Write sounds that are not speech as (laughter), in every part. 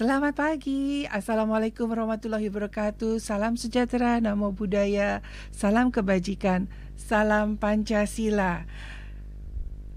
Selamat pagi, Assalamualaikum warahmatullahi wabarakatuh Salam sejahtera, namo buddhaya Salam kebajikan, salam Pancasila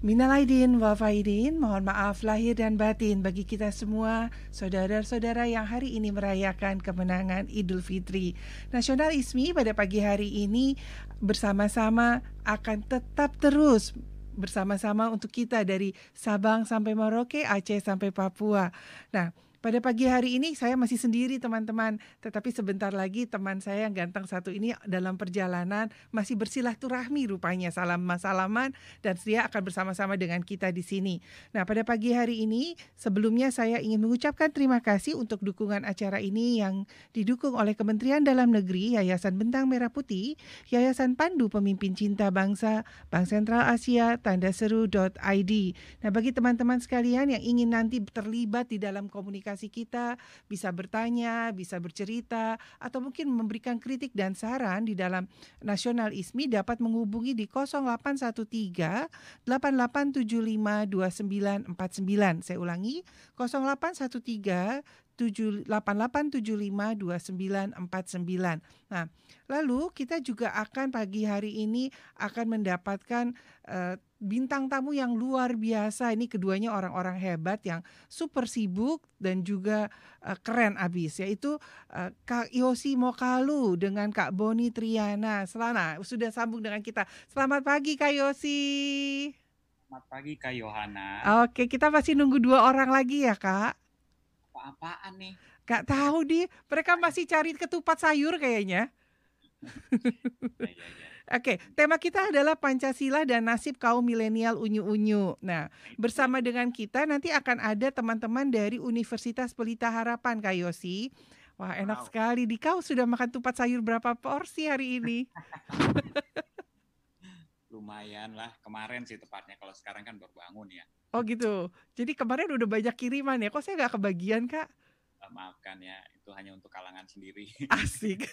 Minal aidin wal faidin, mohon maaf lahir dan batin bagi kita semua, saudara-saudara yang hari ini merayakan kemenangan Idul Fitri. Nasional ISMI pada pagi hari ini bersama-sama akan tetap terus bersama-sama untuk kita dari Sabang sampai Merauke, Aceh sampai Papua. Nah, pada pagi hari ini saya masih sendiri teman-teman, tetapi sebentar lagi teman saya yang ganteng satu ini dalam perjalanan masih bersilaturahmi rupanya salam salaman dan dia akan bersama-sama dengan kita di sini. Nah, pada pagi hari ini sebelumnya saya ingin mengucapkan terima kasih untuk dukungan acara ini yang didukung oleh Kementerian Dalam Negeri, Yayasan Bentang Merah Putih, Yayasan Pandu Pemimpin Cinta Bangsa, Bank Sentral Asia, tanda seru.id. Nah, bagi teman-teman sekalian yang ingin nanti terlibat di dalam komunikasi komunikasi kita, bisa bertanya, bisa bercerita, atau mungkin memberikan kritik dan saran di dalam Nasional ISMI dapat menghubungi di 0813 8875 2949. Saya ulangi 0813 88752949. Nah, lalu kita juga akan pagi hari ini akan mendapatkan uh, bintang tamu yang luar biasa. Ini keduanya orang-orang hebat yang super sibuk dan juga uh, keren abis yaitu uh, Kak Yosi Mokalu dengan Kak Boni Triana. Selana sudah sambung dengan kita. Selamat pagi Kak Yosi. Selamat pagi Kak Yohana. Oke, kita masih nunggu dua orang lagi ya Kak apa-apaan nih? Gak tahu di, mereka masih cari ketupat sayur kayaknya. ya, ya, ya. (laughs) Oke, tema kita adalah Pancasila dan nasib kaum milenial unyu-unyu. Nah, bersama dengan kita nanti akan ada teman-teman dari Universitas Pelita Harapan, Kak Yosi. Wah, enak wow. sekali. Di kau sudah makan tupat sayur berapa porsi hari ini? (laughs) Lumayan lah, kemarin sih tepatnya. Kalau sekarang kan baru bangun ya. Oh gitu. Jadi kemarin udah banyak kiriman ya. Kok saya nggak kebagian kak? Maafkan ya, itu hanya untuk kalangan sendiri. (laughs) Asik.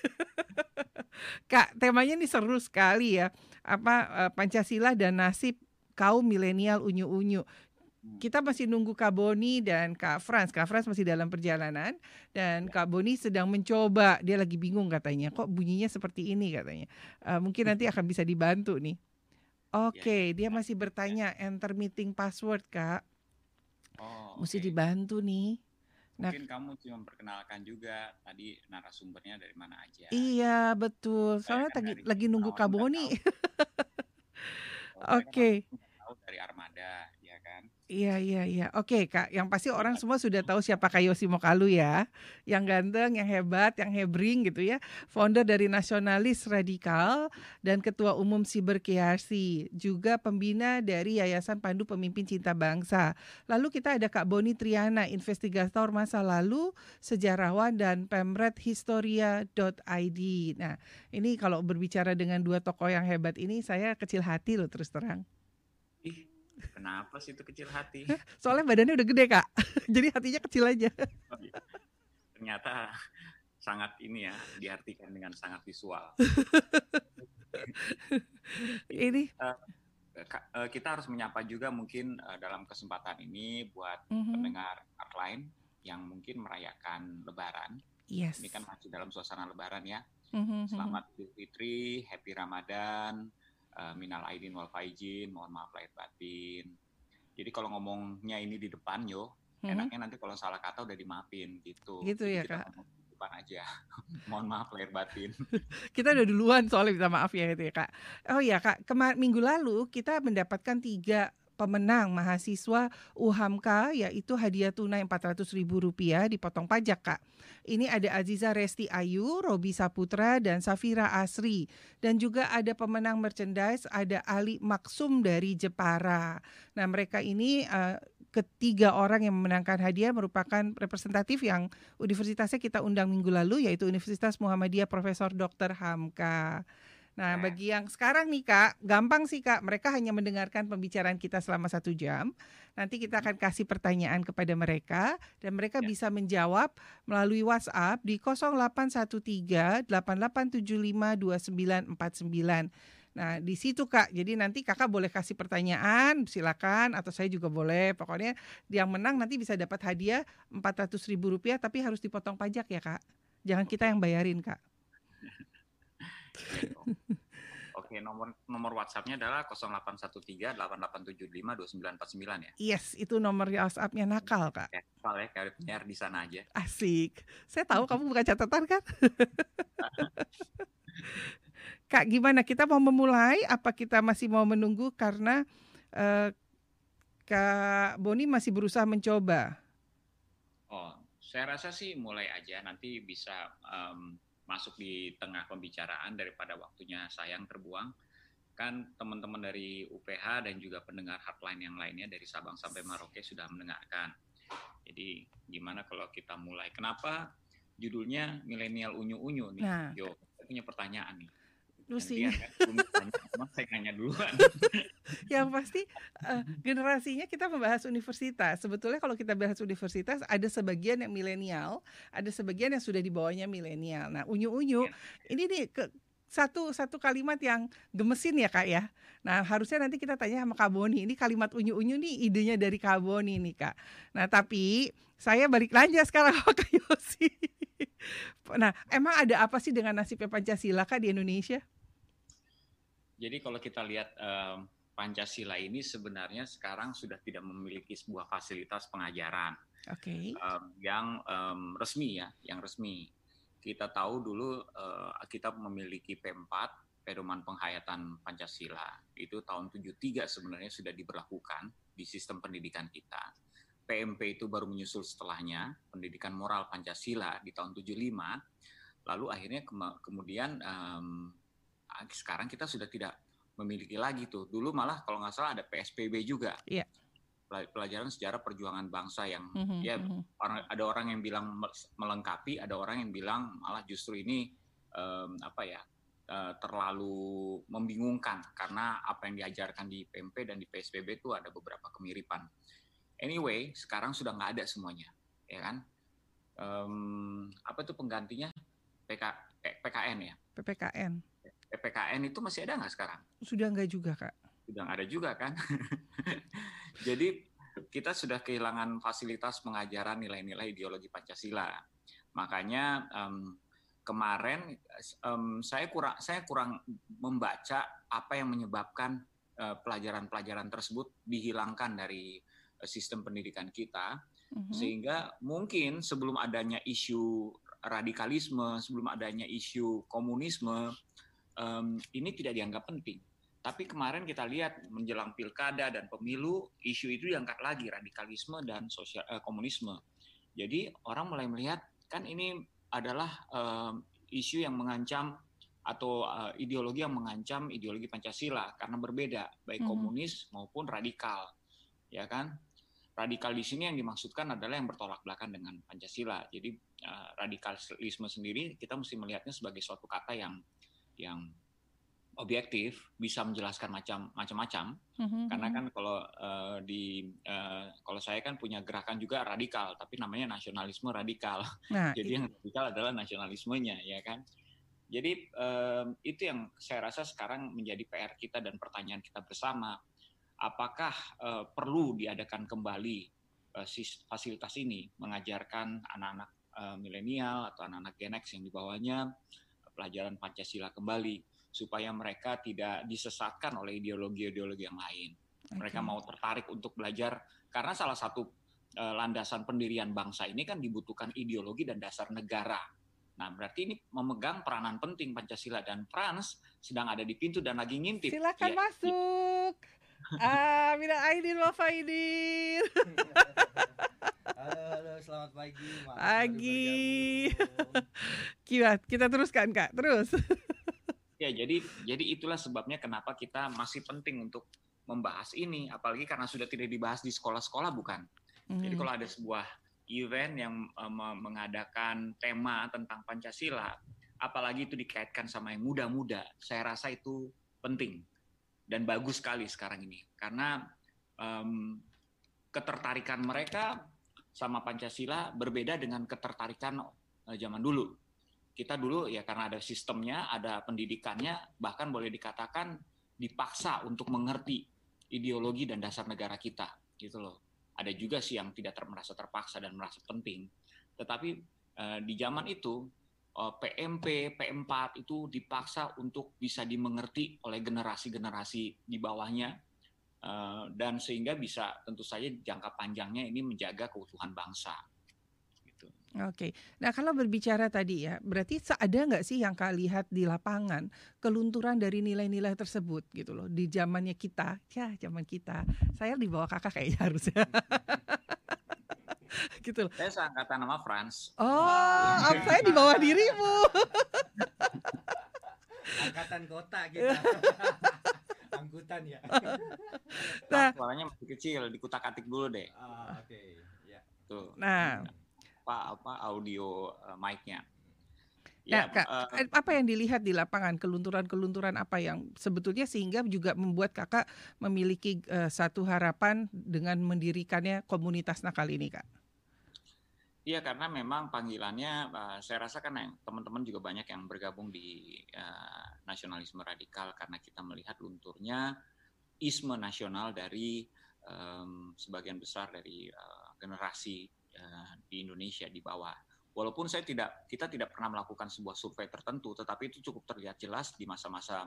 (laughs) kak, temanya ini seru sekali ya. Apa uh, Pancasila dan nasib kaum milenial unyu-unyu. Hmm. Kita masih nunggu Kak Boni dan Kak Frans. Kak Frans masih dalam perjalanan dan ya. Kak Boni sedang mencoba. Dia lagi bingung katanya. Kok bunyinya seperti ini katanya. Uh, mungkin nanti akan bisa dibantu nih. Oke, ya, dia masih bertanya enter meeting password, Kak. Oh, Mesti okay. dibantu nih. Nah Mungkin nah, kamu cuma memperkenalkan juga tadi narasumbernya dari mana aja. Iya, betul. Soalnya kan lagi, lagi nunggu Kaboni. (laughs) Oke. okay. dari Armada, kan? Iya iya iya. Oke kak, yang pasti orang semua sudah tahu siapa Kak Yosi Mokalu ya, yang ganteng, yang hebat, yang hebring gitu ya. Founder dari Nasionalis Radikal dan Ketua Umum Siber KRC, juga pembina dari Yayasan Pandu Pemimpin Cinta Bangsa. Lalu kita ada Kak Boni Triana, investigator masa lalu, sejarawan dan pemrethistoria.id. Nah, ini kalau berbicara dengan dua tokoh yang hebat ini, saya kecil hati loh terus terang. Kenapa sih itu kecil hati? Soalnya badannya udah gede kak, (laughs) jadi hatinya kecil aja. Oh, iya. Ternyata sangat ini ya diartikan dengan sangat visual. (laughs) ini uh, kita harus menyapa juga mungkin uh, dalam kesempatan ini buat mm -hmm. pendengar lain yang mungkin merayakan Lebaran. Yes. Ini kan masih dalam suasana Lebaran ya. Mm -hmm. Selamat Idul Fitri, Happy Ramadan uh, minal aidin wal faizin, mohon maaf lahir batin. Jadi kalau ngomongnya ini di depan yo, hmm. enaknya nanti kalau salah kata udah dimaafin gitu. Gitu ya Kak. Depan aja. (laughs) mohon maaf lahir batin. (laughs) kita udah duluan soalnya minta maaf ya gitu ya Kak. Oh iya Kak, kemar minggu lalu kita mendapatkan tiga pemenang mahasiswa UHAMKA yaitu hadiah tunai Rp400.000 dipotong pajak Kak. Ini ada Aziza Resti Ayu, Robi Saputra dan Safira Asri dan juga ada pemenang merchandise ada Ali Maksum dari Jepara. Nah, mereka ini uh, ketiga orang yang memenangkan hadiah merupakan representatif yang universitasnya kita undang minggu lalu yaitu Universitas Muhammadiyah Profesor Dr. Hamka. Nah, nah, bagi yang sekarang nih Kak, gampang sih Kak. Mereka hanya mendengarkan pembicaraan kita selama satu jam. Nanti kita akan kasih pertanyaan kepada mereka dan mereka ya. bisa menjawab melalui WhatsApp di 0813 8875 2949. Nah, di situ Kak. Jadi nanti Kakak boleh kasih pertanyaan, silakan atau saya juga boleh. Pokoknya yang menang nanti bisa dapat hadiah Rp400.000 tapi harus dipotong pajak ya, Kak. Jangan kita yang bayarin, Kak. (laughs) Oke, nomor nomor WhatsApp-nya adalah 0813 8875 2949 ya. Yes, itu nomor WhatsApp-nya nakal, Kak. Ya, nakal ya, kayak penyiar di sana aja. Asik. Saya tahu kamu bukan catatan kan? (laughs) Kak, gimana? Kita mau memulai? Apa kita masih mau menunggu karena uh, Kak Boni masih berusaha mencoba? Oh, saya rasa sih mulai aja. Nanti bisa um, masuk di tengah pembicaraan daripada waktunya sayang terbuang. Kan teman-teman dari UPH dan juga pendengar hotline yang lainnya dari Sabang sampai Merauke sudah mendengarkan. Jadi gimana kalau kita mulai? Kenapa judulnya milenial unyu-unyu nih? Nah. Yo, saya punya pertanyaan nih Lucy. saya nanya duluan. (laughs) yang pasti uh, generasinya kita membahas universitas. Sebetulnya kalau kita bahas universitas ada sebagian yang milenial, ada sebagian yang sudah di bawahnya milenial. Nah, unyu-unyu ya. ini nih ke satu satu kalimat yang gemesin ya kak ya. Nah harusnya nanti kita tanya sama Kak Boni. Ini kalimat unyu-unyu nih idenya dari Kak Boni nih kak. Nah tapi saya balik lagi sekarang sama Kak Yosi. (laughs) nah emang ada apa sih dengan nasibnya Pancasila kak di Indonesia? Jadi kalau kita lihat um, Pancasila ini sebenarnya sekarang sudah tidak memiliki sebuah fasilitas pengajaran okay. um, yang um, resmi ya, yang resmi. Kita tahu dulu uh, kita memiliki P4 pedoman penghayatan Pancasila itu tahun 73 sebenarnya sudah diberlakukan di sistem pendidikan kita. PMP itu baru menyusul setelahnya pendidikan moral Pancasila di tahun 75. Lalu akhirnya ke kemudian um, sekarang kita sudah tidak memiliki lagi tuh. Dulu malah kalau nggak salah ada PSBB juga. Iya. Pelajaran sejarah perjuangan bangsa yang mm -hmm, ya mm -hmm. orang ada orang yang bilang melengkapi, ada orang yang bilang malah justru ini um, apa ya uh, terlalu membingungkan karena apa yang diajarkan di PMP dan di PSBB itu ada beberapa kemiripan. Anyway, sekarang sudah nggak ada semuanya, ya kan? Um, apa itu penggantinya? PK, PKN ya? PPKN. PPKN itu masih ada nggak sekarang? Sudah nggak juga kak. Sudah ada juga kan. (laughs) Jadi kita sudah kehilangan fasilitas pengajaran nilai-nilai ideologi Pancasila. Makanya um, kemarin um, saya kurang saya kurang membaca apa yang menyebabkan uh, pelajaran-pelajaran tersebut dihilangkan dari uh, sistem pendidikan kita mm-hmm. sehingga mungkin sebelum adanya isu radikalisme, sebelum adanya isu komunisme, um, ini tidak dianggap penting. Tapi kemarin kita lihat menjelang pilkada dan pemilu, isu itu diangkat lagi radikalisme dan sosial eh, komunisme. Jadi orang mulai melihat kan ini adalah um, isu yang mengancam atau uh, ideologi yang mengancam ideologi Pancasila karena berbeda baik mm -hmm. komunis maupun radikal, ya kan? Radikal di sini yang dimaksudkan adalah yang bertolak belakang dengan Pancasila. Jadi uh, radikalisme sendiri kita mesti melihatnya sebagai suatu kata yang yang objektif bisa menjelaskan macam macam-macam. Mm-hmm. karena kan kalau uh, di uh, kalau saya kan punya gerakan juga radikal tapi namanya nasionalisme radikal. Nah, (laughs) jadi itu. yang radikal adalah nasionalismenya ya kan? Jadi um, itu yang saya rasa sekarang menjadi PR kita dan pertanyaan kita bersama. Apakah uh, perlu diadakan kembali uh, fasilitas ini mengajarkan anak-anak uh, milenial atau anak-anak Gen X yang dibawanya pelajaran Pancasila kembali supaya mereka tidak disesatkan oleh ideologi-ideologi yang lain. Okay. Mereka mau tertarik untuk belajar karena salah satu uh, landasan pendirian bangsa ini kan dibutuhkan ideologi dan dasar negara. Nah, berarti ini memegang peranan penting Pancasila dan Frans sedang ada di pintu dan lagi ngintip. Silakan ya, masuk. Ah, Mina Aidin Wa Faidin. Halo, halo, selamat pagi. Pagi. Kita kita teruskan Kak, terus. ya, jadi jadi itulah sebabnya kenapa kita masih penting untuk membahas ini, apalagi karena sudah tidak dibahas di sekolah-sekolah bukan. Hmm. Jadi kalau ada sebuah event yang uh, mengadakan tema tentang Pancasila, apalagi itu dikaitkan sama yang muda-muda, saya rasa itu penting dan bagus sekali sekarang ini karena um, ketertarikan mereka sama Pancasila berbeda dengan ketertarikan uh, zaman dulu. kita dulu ya karena ada sistemnya, ada pendidikannya, bahkan boleh dikatakan dipaksa untuk mengerti ideologi dan dasar negara kita, gitu loh. Ada juga sih yang tidak ter merasa terpaksa dan merasa penting, tetapi eh, di zaman itu eh, PMP, P4 itu dipaksa untuk bisa dimengerti oleh generasi-generasi di bawahnya eh, dan sehingga bisa tentu saja jangka panjangnya ini menjaga keutuhan bangsa. Oke. Nah, kalau berbicara tadi ya, berarti ada nggak sih yang kalian lihat di lapangan kelunturan dari nilai-nilai tersebut gitu loh di zamannya kita, ya zaman kita. Saya di bawah kakak kayaknya harusnya. (laughs) (laughs) gitu loh. Saya seangkatan nama Franz. Oh, saya di bawah dirimu. (laughs) Angkatan kota kita. (laughs) Angkutan ya. Nah, suaranya masih kecil, dikutak-atik dulu deh. Ah, oke. Okay. Ya. Tuh. Nah, apa apa audio uh, mic-nya. Ya, Kak, uh, apa yang dilihat di lapangan kelunturan-kelunturan apa yang sebetulnya sehingga juga membuat Kakak memiliki uh, satu harapan dengan mendirikannya komunitas nakal ini, Kak? Iya, karena memang panggilannya uh, saya rasa kan teman-teman juga banyak yang bergabung di uh, nasionalisme radikal karena kita melihat lunturnya isme nasional dari um, sebagian besar dari uh, generasi Eh, di Indonesia di bawah. Walaupun saya tidak, kita tidak pernah melakukan sebuah survei tertentu, tetapi itu cukup terlihat jelas di masa-masa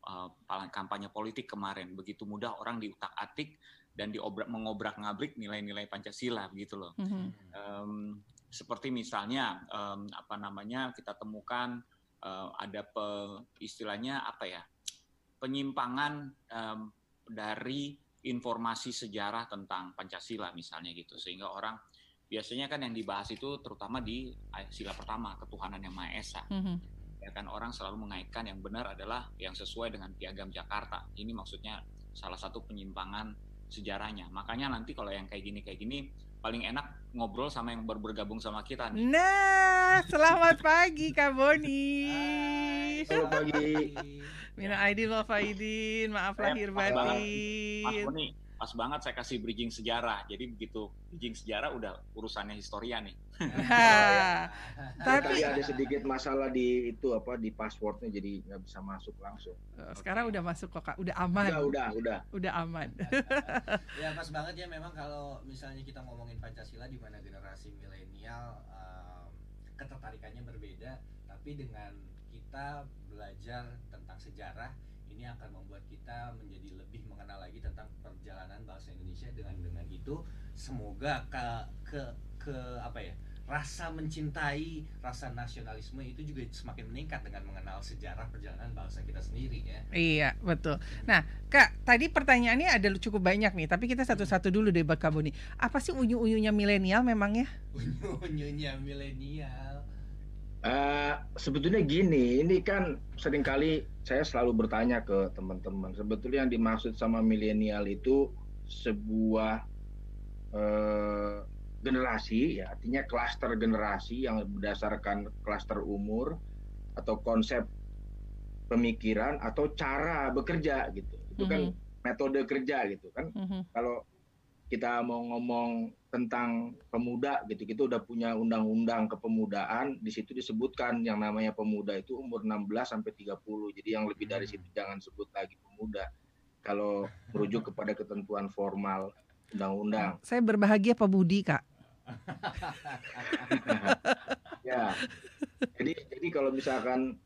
uh, kampanye politik kemarin. Begitu mudah orang diutak-atik dan diobrak mengobrak-ngabrik nilai-nilai Pancasila begitu loh. Mm -hmm. um, seperti misalnya um, apa namanya kita temukan uh, ada pe, istilahnya apa ya penyimpangan um, dari informasi sejarah tentang Pancasila misalnya gitu sehingga orang biasanya kan yang dibahas itu terutama di sila pertama ketuhanan yang maha esa. Mm-hmm. Ya kan orang selalu mengaitkan yang benar adalah yang sesuai dengan piagam Jakarta. Ini maksudnya salah satu penyimpangan sejarahnya. Makanya nanti kalau yang kayak gini kayak gini paling enak ngobrol sama yang baru bergabung sama kita nih. Nah, selamat pagi Kak Boni. Selamat pagi. Mina Aidin Wal Faidin, maaf lahir batin. Mas Boni, pas banget saya kasih bridging sejarah. Jadi begitu bridging sejarah udah urusannya historia nih. Nah, (laughs) (laughs) tapi ada sedikit masalah di itu apa di passwordnya jadi nggak bisa masuk langsung. Oh, sekarang udah masuk kok kak, udah aman. Udah udah udah. Udah aman. (laughs) ya pas banget ya memang kalau misalnya kita ngomongin Pancasila di mana generasi milenial um, ketertarikannya berbeda, tapi dengan kita belajar tentang sejarah ini akan membuat kita menjadi lebih mengenal lagi tentang perjalanan bangsa Indonesia dengan dengan itu semoga ke ke ke apa ya rasa mencintai rasa nasionalisme itu juga semakin meningkat dengan mengenal sejarah perjalanan bangsa kita sendiri ya. Iya betul. Nah kak tadi pertanyaannya ada cukup banyak nih tapi kita satu-satu dulu deh Bak Kaboni. Apa sih unyu-unyunya milenial memangnya? Unyu-unyunya milenial Uh, sebetulnya gini, ini kan sering kali saya selalu bertanya ke teman-teman, sebetulnya yang dimaksud sama milenial itu sebuah uh, generasi, ya artinya klaster generasi yang berdasarkan klaster umur atau konsep pemikiran atau cara bekerja gitu. Itu mm -hmm. kan mm-hmm. metode kerja gitu kan. Mm -hmm. Kalau kita mau ngomong tentang pemuda gitu kita udah punya undang-undang kepemudaan di situ disebutkan yang namanya pemuda itu umur 16 sampai 30 jadi yang lebih dari situ jangan sebut lagi pemuda. Kalau merujuk kepada ketentuan formal undang-undang. Saya berbahagia Pak Budi Kak. (laughs) Ya. Jadi jadi kalau misalkan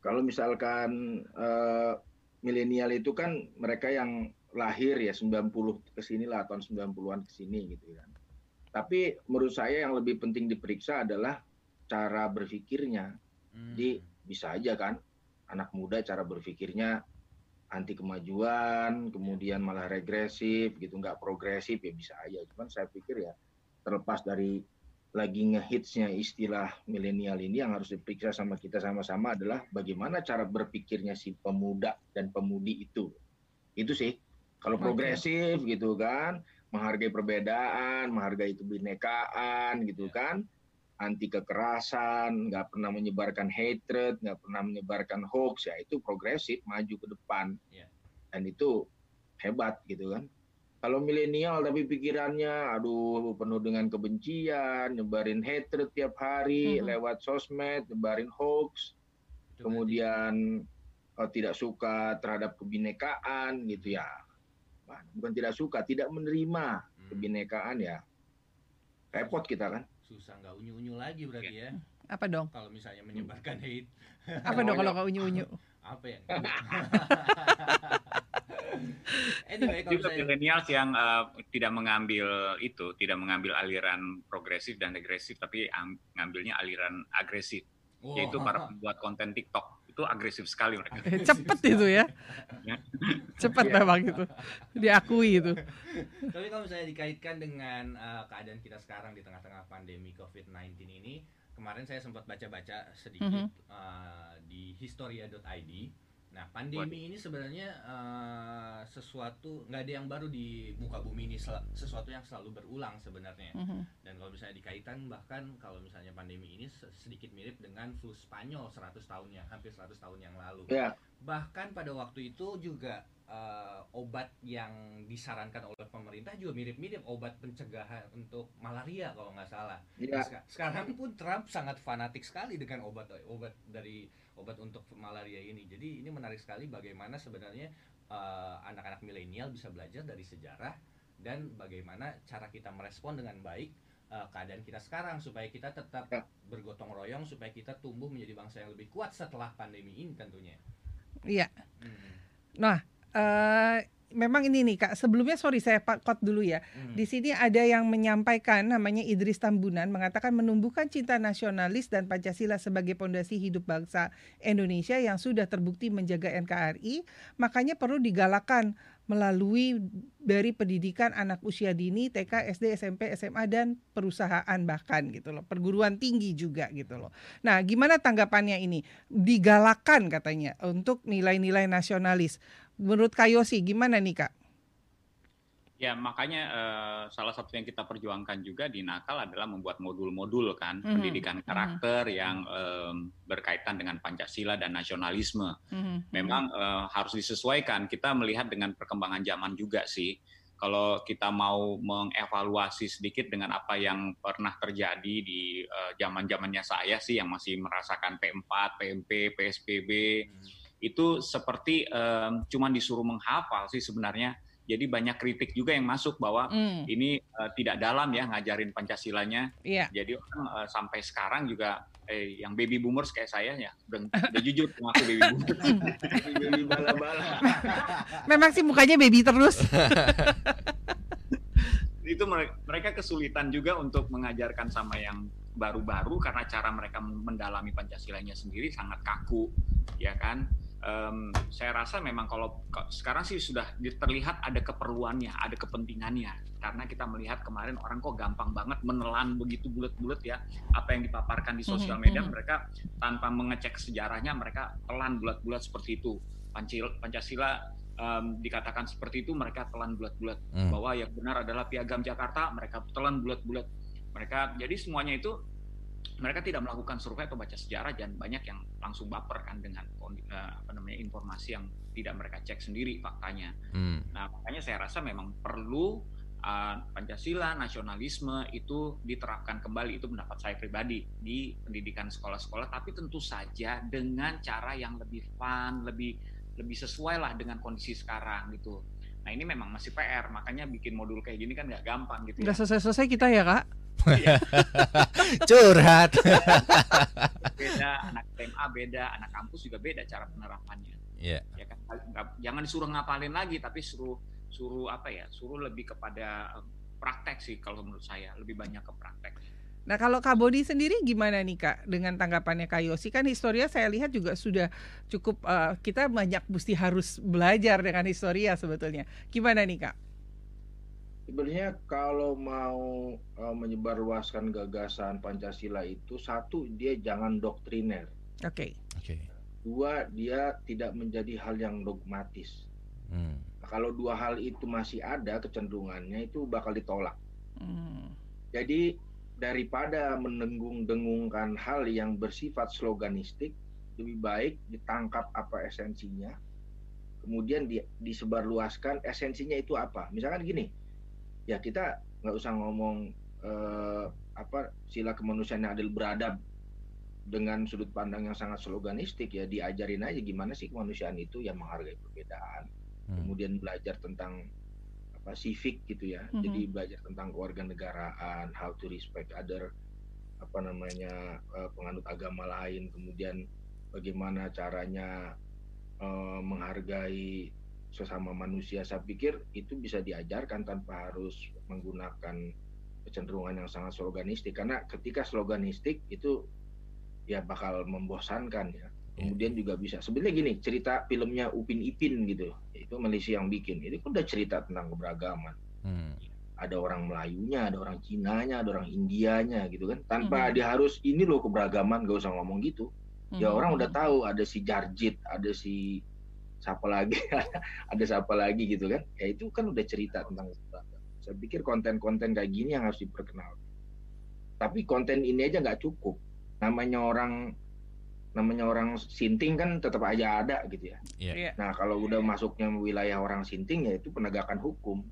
kalau misalkan uh, milenial itu kan mereka yang lahir ya 90 ke sini lah tahun 90-an ke sini gitu kan. Tapi menurut saya yang lebih penting diperiksa adalah cara berpikirnya. Hmm. Jadi bisa aja kan anak muda cara berpikirnya anti kemajuan, kemudian malah regresif gitu, nggak progresif ya bisa aja. Cuman saya pikir ya terlepas dari lagi ngehitsnya istilah milenial ini yang harus diperiksa sama kita sama-sama adalah bagaimana cara berpikirnya si pemuda dan pemudi itu. Itu sih. Kalau progresif gitu kan, menghargai perbedaan, menghargai kebinekaan gitu yeah. kan, anti kekerasan, nggak pernah menyebarkan hatred, nggak pernah menyebarkan hoax ya itu progresif, maju ke depan. Yeah. Dan itu hebat gitu kan. Kalau milenial tapi pikirannya aduh penuh dengan kebencian, nyebarin hatred tiap hari hmm. lewat sosmed, nyebarin hoax, kemudian oh, tidak suka terhadap kebinekaan gitu ya. Bukan tidak suka, tidak menerima hmm. kebinekaan ya. Repot kita kan. Susah nggak unyu-unyu lagi berarti ya. Apa dong? Kalau misalnya menyebarkan hate. (laughs) Apa dong kalau nggak unyu-unyu? (laughs) Apa ya? (laughs) anyway, juga saya... milenials yang uh, tidak mengambil itu, tidak mengambil aliran progresif dan regresif, tapi mengambilnya aliran agresif, oh. yaitu para pembuat konten TikTok itu agresif sekali mereka. Cepet itu ya, cepet yeah. memang itu, diakui itu. Tapi kalau misalnya dikaitkan dengan uh, keadaan kita sekarang di tengah-tengah pandemi COVID-19 ini, kemarin saya sempat baca-baca sedikit mm -hmm. uh, di historia.id Nah, pandemi ini sebenarnya uh, sesuatu nggak ada yang baru di muka bumi ini sesuatu yang selalu berulang sebenarnya. Mm -hmm. Dan kalau misalnya dikaitkan bahkan kalau misalnya pandemi ini sedikit mirip dengan flu Spanyol 100 tahun yang hampir 100 tahun yang lalu. Yeah. Bahkan pada waktu itu juga uh, obat yang disarankan oleh pemerintah juga mirip-mirip obat pencegahan untuk malaria kalau nggak salah. Nah, sekarang pun Trump sangat fanatik sekali dengan obat obat dari obat untuk malaria ini. Jadi ini menarik sekali bagaimana sebenarnya uh, anak-anak milenial bisa belajar dari sejarah dan bagaimana cara kita merespon dengan baik uh, keadaan kita sekarang supaya kita tetap ya. bergotong royong supaya kita tumbuh menjadi bangsa yang lebih kuat setelah pandemi ini tentunya. Iya. Hmm. Nah, uh, memang ini nih Kak, sebelumnya sorry saya kot dulu ya. Hmm. Di sini ada yang menyampaikan namanya Idris Tambunan mengatakan menumbuhkan cinta nasionalis dan Pancasila sebagai pondasi hidup bangsa Indonesia yang sudah terbukti menjaga NKRI, makanya perlu digalakan melalui dari pendidikan anak usia dini TK, SD, SMP, SMA dan perusahaan bahkan gitu loh. Perguruan tinggi juga gitu loh. Nah, gimana tanggapannya ini? Digalakan katanya untuk nilai-nilai nasionalis menurut Kayosi gimana nih Kak? Ya makanya uh, salah satu yang kita perjuangkan juga di Nakal adalah membuat modul-modul kan mm-hmm. pendidikan mhm. karakter mm-hmm. yang um, berkaitan dengan Pancasila dan nasionalisme. Mm-hmm. Memang uh, harus disesuaikan. Kita melihat dengan perkembangan zaman juga sih. Kalau kita mau mengevaluasi sedikit dengan apa yang pernah terjadi di uh, zaman-zamannya saya sih yang masih merasakan P4, PMP, PSBB. Mm-hmm itu seperti um, cuman disuruh menghafal sih sebenarnya. Jadi banyak kritik juga yang masuk bahwa mm. ini uh, tidak dalam ya ngajarin Pancasilanya. Yeah. Jadi orang uh, sampai sekarang juga eh yang baby boomers kayak saya ya udah, udah jujur ngaku baby boomers. (laughs) baby bala-bala. Memang sih mukanya baby terus. (laughs) itu mereka kesulitan juga untuk mengajarkan sama yang baru-baru karena cara mereka mendalami Pancasilanya sendiri sangat kaku, ya kan? Um, saya rasa memang kalau sekarang sih sudah terlihat ada keperluannya, ada kepentingannya. Karena kita melihat kemarin orang kok gampang banget menelan begitu bulat-bulat ya apa yang dipaparkan di sosial mhm, media. Mhm. Mereka tanpa mengecek sejarahnya mereka telan bulat-bulat seperti itu. Pancasila um, dikatakan seperti itu mereka telan bulat-bulat hmm. bahwa yang benar adalah piagam Jakarta mereka telan bulat-bulat. Mereka jadi semuanya itu mereka tidak melakukan survei atau baca sejarah dan banyak yang langsung baper kan dengan uh, apa namanya informasi yang tidak mereka cek sendiri faktanya. Hmm. Nah makanya saya rasa memang perlu uh, Pancasila nasionalisme itu diterapkan kembali itu pendapat saya pribadi di pendidikan sekolah-sekolah tapi tentu saja dengan cara yang lebih fun lebih lebih sesuai lah dengan kondisi sekarang gitu. Nah ini memang masih PR makanya bikin modul kayak gini kan nggak gampang gitu. Nggak ya. selesai-selesai kita ya kak. Iya. (laughs) Curhat. beda, anak SMA beda, anak kampus juga beda cara penerapannya. Iya. Yeah. Ya kan, jangan disuruh ngapalin lagi, tapi suruh suruh apa ya, suruh lebih kepada praktek sih kalau menurut saya, lebih banyak ke praktek. Nah kalau Kak Bodi sendiri gimana nih Kak dengan tanggapannya Kak Yosi kan historia saya lihat juga sudah cukup uh, kita banyak mesti harus belajar dengan historia sebetulnya. Gimana nih Kak? Sebenarnya kalau mau uh, menyebarluaskan gagasan Pancasila itu satu dia jangan doktriner. Oke. Okay. Oke. Okay. Dua dia tidak menjadi hal yang dogmatis. Hmm. Nah, kalau dua hal itu masih ada kecenderungannya itu bakal ditolak. Hmm. Jadi daripada mendengung-dengungkan hal yang bersifat sloganistik, lebih baik ditangkap apa esensinya, kemudian di, disebarluaskan esensinya itu apa misalkan gini ya kita nggak usah ngomong eh, apa sila kemanusiaan yang adil beradab dengan sudut pandang yang sangat sloganistik ya diajarin aja gimana sih kemanusiaan itu yang menghargai perbedaan hmm. kemudian belajar tentang apa civic gitu ya hmm. jadi belajar tentang kewarganegaraan how to respect other apa namanya uh, penganut agama lain kemudian bagaimana caranya uh, menghargai sesama manusia. Saya pikir itu bisa diajarkan tanpa harus menggunakan kecenderungan yang sangat sloganistik. Karena ketika sloganistik itu ya bakal membosankan ya. Kemudian juga bisa. Sebenarnya gini cerita filmnya Upin Ipin gitu itu Malaysia yang bikin. Itu kan udah cerita tentang keberagaman. Hmm. ada orang Melayunya ada orang Cinanya ada orang Indianya gitu kan. Tanpa hmm. dia harus ini loh keberagaman gak usah ngomong gitu. Ya hmm. orang udah tahu ada si Jarjit ada si siapa lagi (laughs) ada siapa lagi gitu kan ya itu kan udah cerita tentang saya pikir konten-konten kayak gini yang harus diperkenalkan tapi konten ini aja nggak cukup namanya orang namanya orang sinting kan tetap aja ada gitu ya yeah. nah kalau udah masuknya wilayah orang sinting ya itu penegakan hukum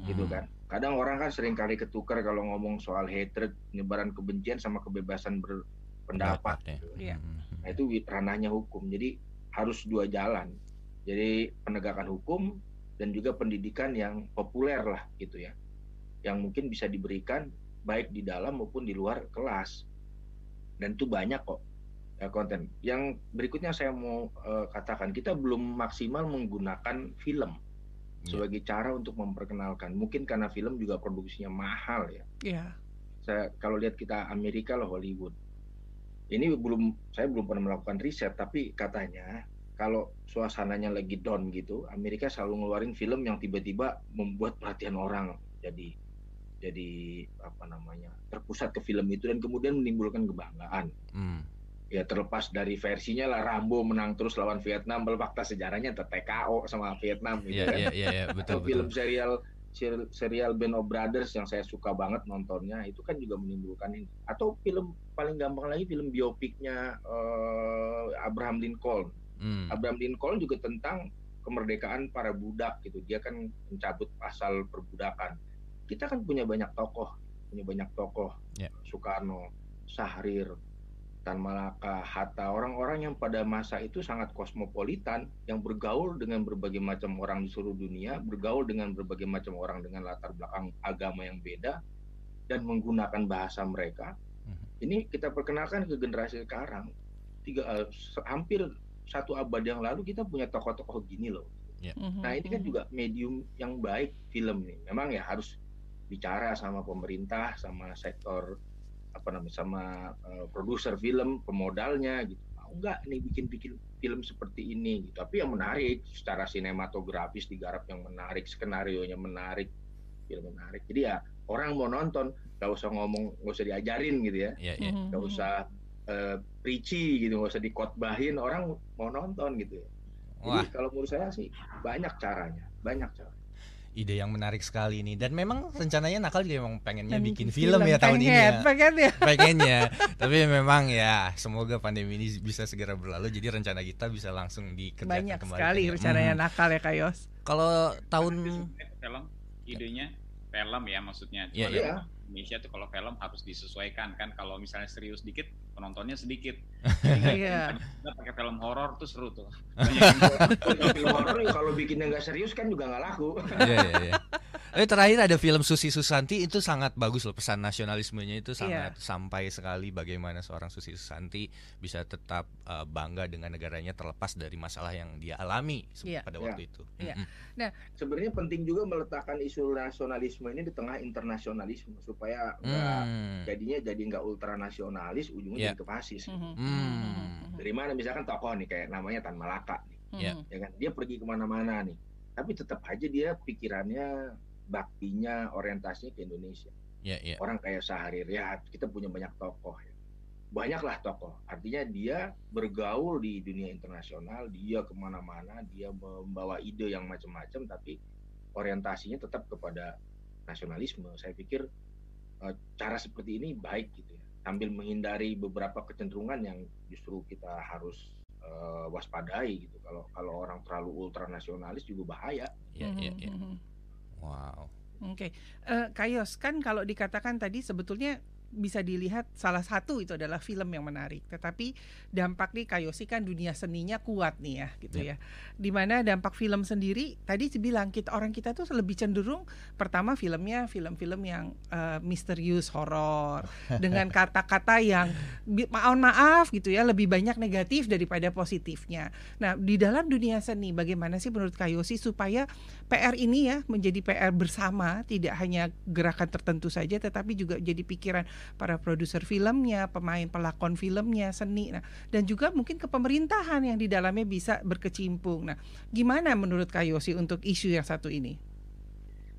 hmm. gitu kan kadang orang kan sering kali ketukar kalau ngomong soal hatred penyebaran kebencian sama kebebasan berpendapat ya. gitu. yeah. nah itu ranahnya hukum jadi harus dua jalan jadi penegakan hukum dan juga pendidikan yang populer lah gitu ya. Yang mungkin bisa diberikan baik di dalam maupun di luar kelas. Dan itu banyak kok ya, konten. Yang berikutnya saya mau uh, katakan kita belum maksimal menggunakan film yeah. sebagai cara untuk memperkenalkan. Mungkin karena film juga produksinya mahal ya. Iya. Yeah. Saya kalau lihat kita Amerika loh Hollywood. Ini belum saya belum pernah melakukan riset tapi katanya kalau suasananya lagi down gitu, Amerika selalu ngeluarin film yang tiba-tiba membuat perhatian orang jadi jadi apa namanya terpusat ke film itu dan kemudian menimbulkan kebanggaan. Hmm. Ya terlepas dari versinya lah Rambo menang terus lawan Vietnam, fakta sejarahnya TKO sama Vietnam gitu yeah, kan. Iya yeah, yeah, betul, betul. Film serial serial Band of Brothers yang saya suka banget nontonnya itu kan juga menimbulkan ini. Atau film paling gampang lagi film biopiknya uh, Abraham Lincoln Hmm. Abraham Lincoln juga tentang kemerdekaan para budak gitu. Dia kan mencabut pasal perbudakan. Kita kan punya banyak tokoh, punya banyak tokoh. Yeah. Soekarno, Sahrir, Tan Malaka, Hatta, orang-orang yang pada masa itu sangat kosmopolitan, yang bergaul dengan berbagai macam orang di seluruh dunia, bergaul dengan berbagai macam orang dengan latar belakang agama yang beda, dan menggunakan bahasa mereka. Hmm. Ini kita perkenalkan ke generasi sekarang, tiga uh, hampir satu abad yang lalu kita punya tokoh-tokoh gini loh. Yeah. Mm-hmm. Nah ini kan mm-hmm. juga medium yang baik film nih. Memang ya harus bicara sama pemerintah, sama sektor apa namanya, sama uh, produser film, pemodalnya gitu. Mau enggak nih bikin-bikin film seperti ini gitu. Tapi yang menarik secara sinematografis digarap yang menarik, skenario nya menarik, film menarik. Jadi ya orang mau nonton, gak usah ngomong, gak usah diajarin gitu ya, yeah, yeah. gak usah uh, preachy gitu nggak usah dikotbahin orang mau nonton gitu ya. Jadi kalau menurut saya sih banyak caranya banyak cara ide yang menarik sekali ini. Dan memang rencananya nakal juga memang pengennya bikin film, film ya tahun ini ya. pengen ya. Pengennya. (laughs) Tapi memang ya semoga pandemi ini bisa segera berlalu jadi rencana kita bisa langsung dikerjakan banyak kembali sekali rencananya hmm. nakal ya kayos kalau tahun film idenya film ya maksudnya. Yeah, yeah. Indonesia tuh kalau film harus disesuaikan kan. Kalau misalnya serius dikit penontonnya sedikit. Iya. Kita pakai film horor tuh seru tuh. film horor kalau bikinnya nggak serius kan juga nggak laku. Iya iya. iya. Eh terakhir ada film Susi Susanti itu sangat bagus loh pesan nasionalismenya itu sangat yeah. sampai sekali bagaimana seorang Susi Susanti bisa tetap uh, bangga dengan negaranya terlepas dari masalah yang dia alami yeah. pada waktu yeah. itu. Yeah. Mm-hmm. Nah, sebenarnya penting juga meletakkan isu nasionalisme ini di tengah internasionalisme supaya mm. jadinya jadi nggak ultranasionalis ujungnya yeah. jadi ke fasis. Mm -hmm. mm. Dari mana misalkan tokoh nih kayak namanya Tan Malaka nih, yeah. ya kan dia pergi ke mana-mana nih, tapi tetap aja dia pikirannya baktinya orientasinya ke Indonesia. Yeah, yeah. Orang kayak Sahari Riyad, kita punya banyak tokoh ya. Banyaklah tokoh. Artinya dia bergaul di dunia internasional, dia ke mana-mana, dia membawa ide yang macam-macam, tapi orientasinya tetap kepada nasionalisme. Saya pikir uh, cara seperti ini baik gitu ya, sambil menghindari beberapa kecenderungan yang justru kita harus uh, waspadai gitu. Kalau kalau orang terlalu ultranasionalis juga bahaya. Iya, iya, iya. Wow. Oke, okay. uh, Kayos kan kalau dikatakan tadi sebetulnya bisa dilihat salah satu itu adalah film yang menarik. Tetapi dampak nih Kayosi kan dunia seninya kuat nih ya gitu yeah. ya. Di mana dampak film sendiri tadi bilang kita orang kita tuh lebih cenderung pertama filmnya film-film yang uh, misterius horor (laughs) dengan kata-kata yang mohon maaf gitu ya lebih banyak negatif daripada positifnya. Nah di dalam dunia seni bagaimana sih menurut Kayosi supaya PR ini ya menjadi PR bersama tidak hanya gerakan tertentu saja tetapi juga jadi pikiran para produser filmnya, pemain pelakon filmnya, seni. Nah, dan juga mungkin ke pemerintahan yang di dalamnya bisa berkecimpung. Nah, gimana menurut Kayosi untuk isu yang satu ini?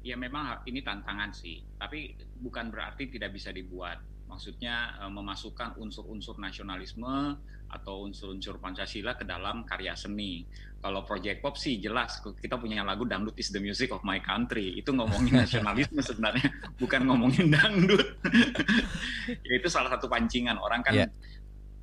Ya memang ini tantangan sih, tapi bukan berarti tidak bisa dibuat. Maksudnya eh, memasukkan unsur-unsur nasionalisme atau unsur-unsur Pancasila ke dalam karya seni. Kalau Project Pop sih jelas kita punya lagu Dangdut is the music of my country. Itu ngomongin (laughs) nasionalisme sebenarnya, bukan ngomongin dangdut. (laughs) ya, itu salah satu pancingan orang kan yeah.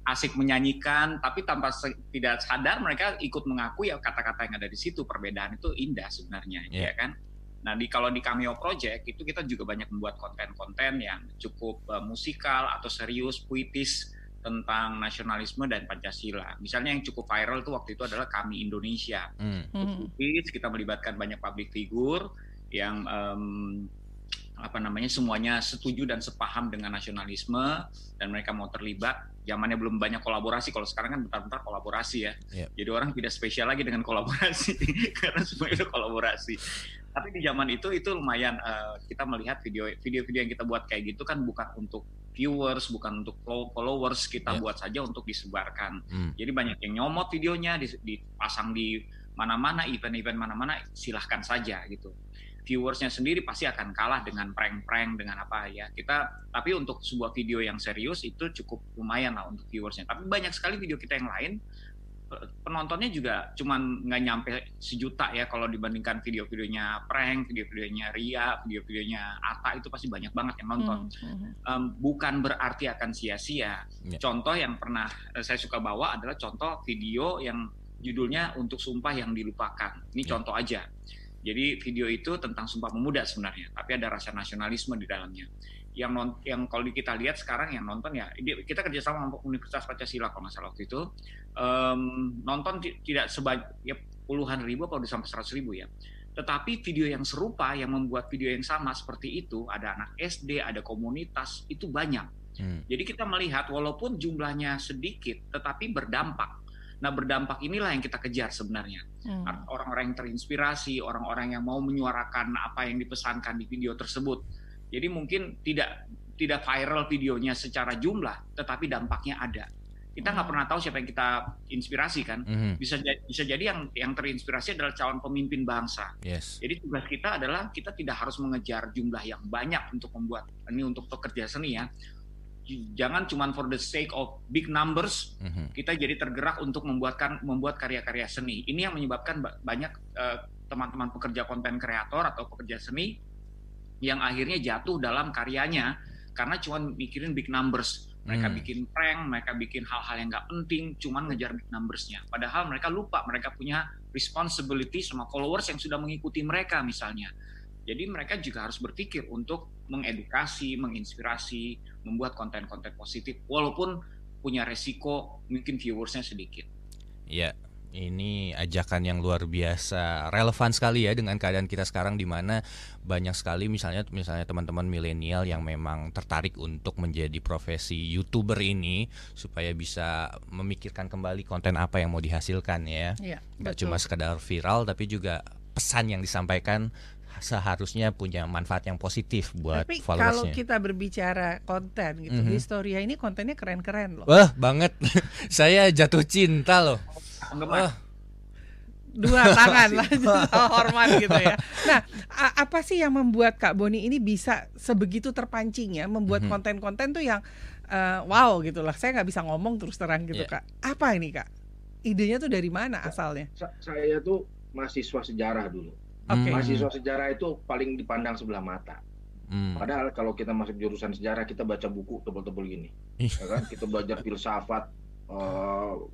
asik menyanyikan, tapi tanpa tidak sadar mereka ikut mengaku ya kata-kata yang ada di situ. Perbedaan itu indah sebenarnya, yeah. ya kan? Nah, di kalau di Cameo Project itu kita juga banyak membuat konten-konten yang cukup uh, musikal atau serius, puitis tentang nasionalisme dan Pancasila. Misalnya yang cukup viral tuh waktu itu adalah Kami Indonesia. Hmm. Puitis, kita melibatkan banyak public figure yang um, apa namanya semuanya setuju dan sepaham dengan nasionalisme dan mereka mau terlibat. Zamannya belum banyak kolaborasi. Kalau sekarang kan bentar-bentar kolaborasi ya. Yep. Jadi orang tidak spesial lagi dengan kolaborasi (laughs) karena semua itu kolaborasi tapi di zaman itu itu lumayan uh, kita melihat video video-video yang kita buat kayak gitu kan bukan untuk viewers bukan untuk followers kita yeah. buat saja untuk disebarkan hmm. jadi banyak yang nyomot videonya dipasang di mana-mana event-event mana-mana silahkan saja gitu viewersnya sendiri pasti akan kalah dengan prank-prank dengan apa ya kita tapi untuk sebuah video yang serius itu cukup lumayan lah untuk viewersnya tapi banyak sekali video kita yang lain penontonnya juga cuman nggak nyampe sejuta ya kalau dibandingkan video-videonya prank, video-videonya Ria, video-videonya Ata itu pasti banyak banget yang nonton. Hmm. Um, bukan berarti akan sia-sia. Yeah. Contoh yang pernah eh, saya suka bawa adalah contoh video yang judulnya untuk sumpah yang dilupakan. Ini yeah. contoh aja. Jadi video itu tentang sumpah pemuda sebenarnya, tapi ada rasa nasionalisme di dalamnya yang non, yang kalau kita lihat sekarang yang nonton ya kita kerjasama sama Universitas Pancasila kalau nggak salah waktu itu um, nonton tidak sebanyak ya puluhan ribu atau sampai seratus ribu ya tetapi video yang serupa yang membuat video yang sama seperti itu ada anak SD ada komunitas itu banyak hmm. jadi kita melihat walaupun jumlahnya sedikit tetapi berdampak Nah, berdampak inilah yang kita kejar sebenarnya. Hmm. Orang-orang yang terinspirasi, orang-orang yang mau menyuarakan apa yang dipesankan di video tersebut. Jadi mungkin tidak tidak viral videonya secara jumlah, tetapi dampaknya ada. Kita nggak pernah tahu siapa yang kita inspirasi kan. Mm-hmm. Bisa bisa jadi yang yang terinspirasi adalah calon pemimpin bangsa. Yes. Jadi tugas kita adalah kita tidak harus mengejar jumlah yang banyak untuk membuat ini untuk pekerja seni ya. Jangan cuma for the sake of big numbers, mm-hmm. kita jadi tergerak untuk membuatkan membuat karya-karya seni. Ini yang menyebabkan banyak uh, teman-teman pekerja konten kreator atau pekerja seni yang akhirnya jatuh dalam karyanya karena cuma mikirin big numbers. Mereka hmm. bikin prank, mereka bikin hal-hal yang nggak penting, cuma ngejar big numbersnya. Padahal mereka lupa mereka punya responsibility sama followers yang sudah mengikuti mereka misalnya. Jadi mereka juga harus berpikir untuk mengedukasi, menginspirasi, membuat konten-konten positif, walaupun punya resiko mungkin viewersnya sedikit. Iya, ini ajakan yang luar biasa, relevan sekali ya dengan keadaan kita sekarang di mana banyak sekali misalnya misalnya teman-teman milenial yang memang tertarik untuk menjadi profesi YouTuber ini supaya bisa memikirkan kembali konten apa yang mau dihasilkan ya. Iya, Gak cuma sekedar viral tapi juga pesan yang disampaikan seharusnya punya manfaat yang positif buat Tapi kalau kita berbicara konten gitu, mm -hmm. Historia ini kontennya keren-keren loh. Wah, banget. (laughs) Saya jatuh cinta loh. Oh. Dua (laughs) tangan lah, (laughs) hormat gitu ya. Nah, apa sih yang membuat Kak Boni ini bisa sebegitu terpancing ya, membuat mhm. konten-konten tuh yang uh, wow gitu lah. Saya nggak bisa ngomong terus terang gitu yeah. Kak. Apa ini Kak? Idenya tuh dari mana asalnya? Saya tuh mahasiswa sejarah dulu. Okay. Mahasiswa sejarah itu paling dipandang sebelah mata. Hmm. Padahal kalau kita masuk jurusan sejarah kita baca buku tebel-tebel gini, ya kan? Kita belajar filsafat, uh,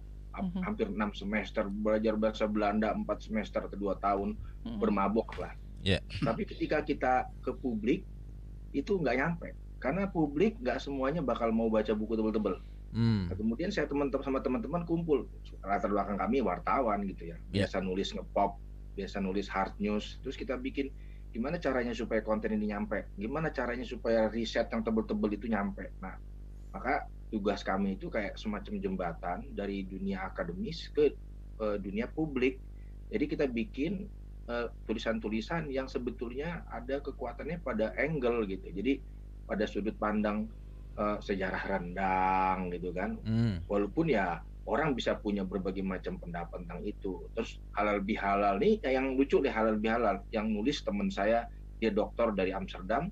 hampir enam semester belajar bahasa Belanda empat semester kedua tahun mm-hmm. bermabok lah. Yeah. Tapi ketika kita ke publik itu nggak nyampe karena publik nggak semuanya bakal mau baca buku tebel-tebel. Hmm. Nah, kemudian saya teman-teman sama teman-teman kumpul latar belakang kami wartawan gitu ya, yeah. biasa nulis ngepop, biasa nulis hard news, terus kita bikin gimana caranya supaya konten ini nyampe, gimana caranya supaya riset yang tebel-tebel itu nyampe. Nah, maka tugas kami itu kayak semacam jembatan dari dunia akademis ke uh, dunia publik. Jadi kita bikin tulisan tulisan-tulisan yang sebetulnya ada kekuatannya pada angle gitu. Jadi pada sudut pandang uh, sejarah rendang gitu kan. Hmm. Walaupun ya orang bisa punya berbagai macam pendapat tentang itu. Terus halal bihalal nih yang lucu deh halal bihalal yang nulis teman saya dia dokter dari Amsterdam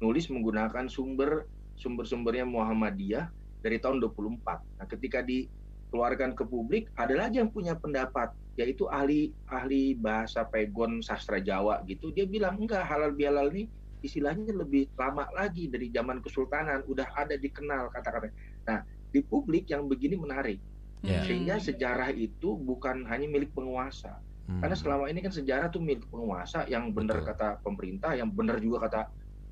nulis menggunakan sumber sumber-sumbernya Muhammadiyah dari tahun 24. Nah, ketika dikeluarkan ke publik ada lagi yang punya pendapat yaitu ahli ahli bahasa pegon sastra Jawa gitu. Dia bilang enggak halal bihalal nih istilahnya lebih lama lagi dari zaman kesultanan udah ada dikenal kata-kata. Nah di publik yang begini menarik yeah. sehingga sejarah itu bukan hanya milik penguasa hmm. karena selama ini kan sejarah tuh milik penguasa yang benar kata pemerintah yang benar juga kata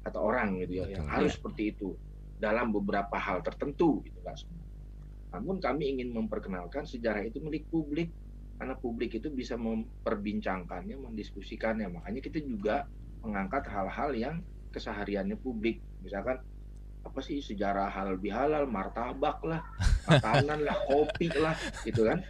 kata orang gitu ya Betul. yang harus yeah. seperti itu dalam beberapa hal tertentu gitu kan namun kami ingin memperkenalkan sejarah itu milik publik karena publik itu bisa memperbincangkannya mendiskusikannya makanya kita juga mengangkat hal-hal yang kesehariannya publik misalkan apa sih sejarah halal bihalal martabak lah (laughs) makanan lah kopi lah gitu kan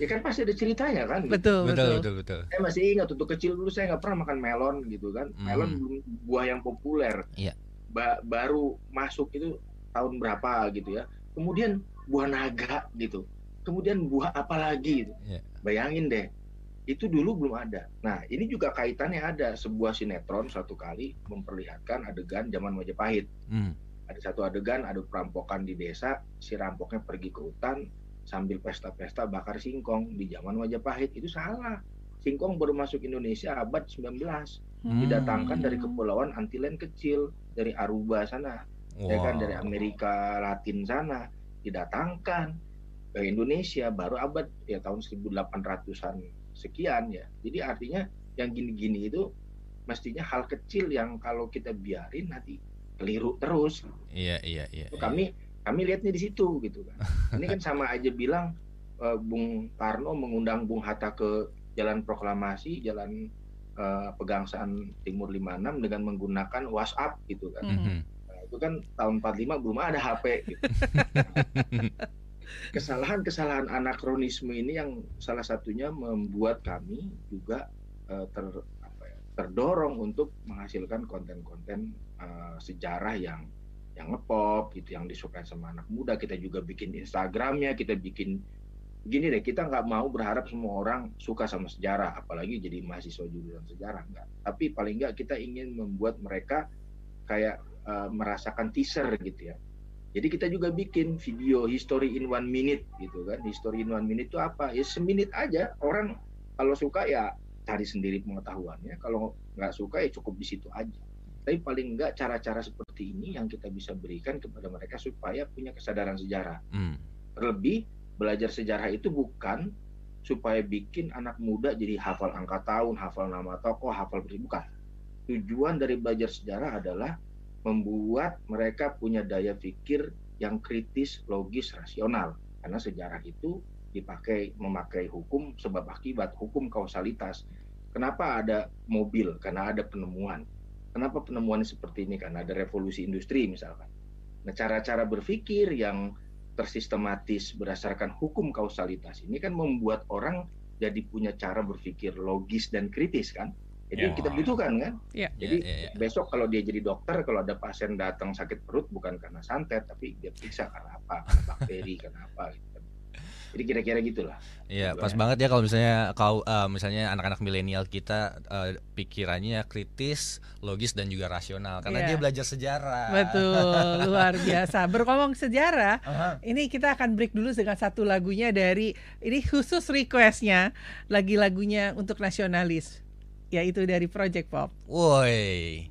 ya kan pasti ada ceritanya kan betul betul betul betul saya masih ingat untuk kecil dulu saya nggak pernah makan melon gitu kan hmm. melon belum buah yang populer iya. ba baru masuk itu tahun berapa gitu ya kemudian buah naga gitu kemudian buah apa lagi gitu yeah. bayangin deh itu dulu belum ada. Nah, ini juga kaitannya ada sebuah sinetron satu kali memperlihatkan adegan zaman Majapahit. Hmm. Ada satu adegan, ada perampokan di desa, si rampoknya pergi ke hutan sambil pesta-pesta bakar singkong di zaman Majapahit. Itu salah. Singkong baru masuk Indonesia abad 19. Hmm. Didatangkan dari kepulauan Antillen kecil, dari Aruba sana. Wow. Ya kan dari Amerika Latin sana didatangkan ke Indonesia baru abad ya tahun 1800-an sekian ya. Jadi artinya yang gini-gini itu mestinya hal kecil yang kalau kita biarin nanti keliru terus. Iya iya iya. Kami iya. kami lihatnya di situ gitu kan. Ini kan sama aja bilang uh, Bung Karno mengundang Bung Hatta ke Jalan Proklamasi, Jalan uh, Pegangsaan Timur 56 dengan menggunakan WhatsApp gitu kan. Mm -hmm. nah, itu kan tahun 45 belum ada HP gitu. (laughs) kesalahan-kesalahan anakronisme ini yang salah satunya membuat kami juga uh, ter terdorong untuk menghasilkan konten-konten uh, sejarah yang yang ngepop gitu yang disukai sama anak muda kita juga bikin Instagramnya kita bikin gini deh kita nggak mau berharap semua orang suka sama sejarah apalagi jadi mahasiswa jurusan sejarah nggak tapi paling nggak kita ingin membuat mereka kayak uh, merasakan teaser gitu ya jadi kita juga bikin video history in one minute gitu kan. History in one minute itu apa? Ya seminit aja. Orang kalau suka ya cari sendiri pengetahuannya. Kalau nggak suka ya cukup di situ aja. Tapi paling nggak cara-cara seperti ini yang kita bisa berikan kepada mereka supaya punya kesadaran sejarah. Hmm. Terlebih belajar sejarah itu bukan supaya bikin anak muda jadi hafal angka tahun, hafal nama tokoh, hafal bukan. Tujuan dari belajar sejarah adalah membuat mereka punya daya pikir yang kritis, logis, rasional. Karena sejarah itu dipakai memakai hukum sebab akibat, hukum kausalitas. Kenapa ada mobil? Karena ada penemuan. Kenapa penemuan seperti ini? Karena ada revolusi industri misalkan. Nah, cara-cara berpikir yang tersistematis berdasarkan hukum kausalitas ini kan membuat orang jadi punya cara berpikir logis dan kritis kan jadi yeah. kita butuhkan kan. Yeah. Jadi yeah, yeah, yeah. besok kalau dia jadi dokter, kalau ada pasien datang sakit perut bukan karena santet, tapi dia periksa karena apa, karena bakteri, (laughs) karena apa. Gitu. Jadi kira-kira gitulah. Iya, pas ya. banget ya kalau misalnya kau uh, misalnya anak-anak milenial kita uh, pikirannya kritis, logis dan juga rasional karena yeah. dia belajar sejarah. Betul, (laughs) luar biasa. Berkomong sejarah, uh -huh. ini kita akan break dulu dengan satu lagunya dari ini khusus requestnya, lagi lagunya untuk nasionalis yaitu dari Project Pop. Woi.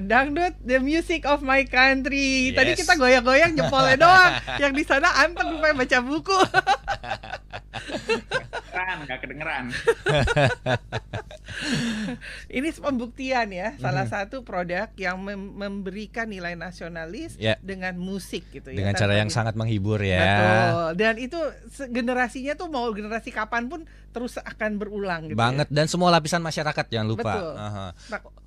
Dangdut the music of my country. Yes. Tadi kita goyang-goyang jempolnya doang. Yang di sana anteng rupanya baca buku. Kedengeran, nggak kedengeran. (laughs) (laughs) Ini pembuktian ya, mm-hmm. salah satu produk yang mem memberikan nilai nasionalis yeah. dengan musik gitu ya. Dengan cara yang sangat menghibur ya. Betul. Dan itu generasinya tuh mau generasi kapan pun terus akan berulang gitu. Banget ya. dan semua lapisan masyarakat jangan lupa. Betul. Uh -huh.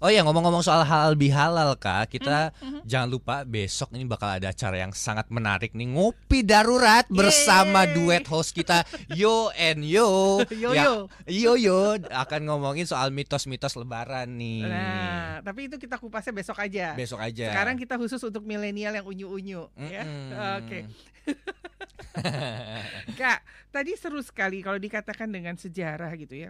Oh ya ngomong-ngomong soal halal bihalal kak, kita mm -hmm. jangan lupa besok ini bakal ada acara yang sangat menarik nih ngopi darurat Yeay. bersama duet host kita (laughs) Yo and Yo. yo ya, yo. Yo Yo akan ngomongin soal mitos-mitos Lebaran nih. Nah, tapi itu kita kupasnya besok aja. Besok aja. Sekarang kita khusus untuk milenial yang unyu-unyu. Mm -hmm. Ya, oke. Okay. (laughs) Kak, tadi seru sekali kalau dikatakan dengan sejarah gitu ya.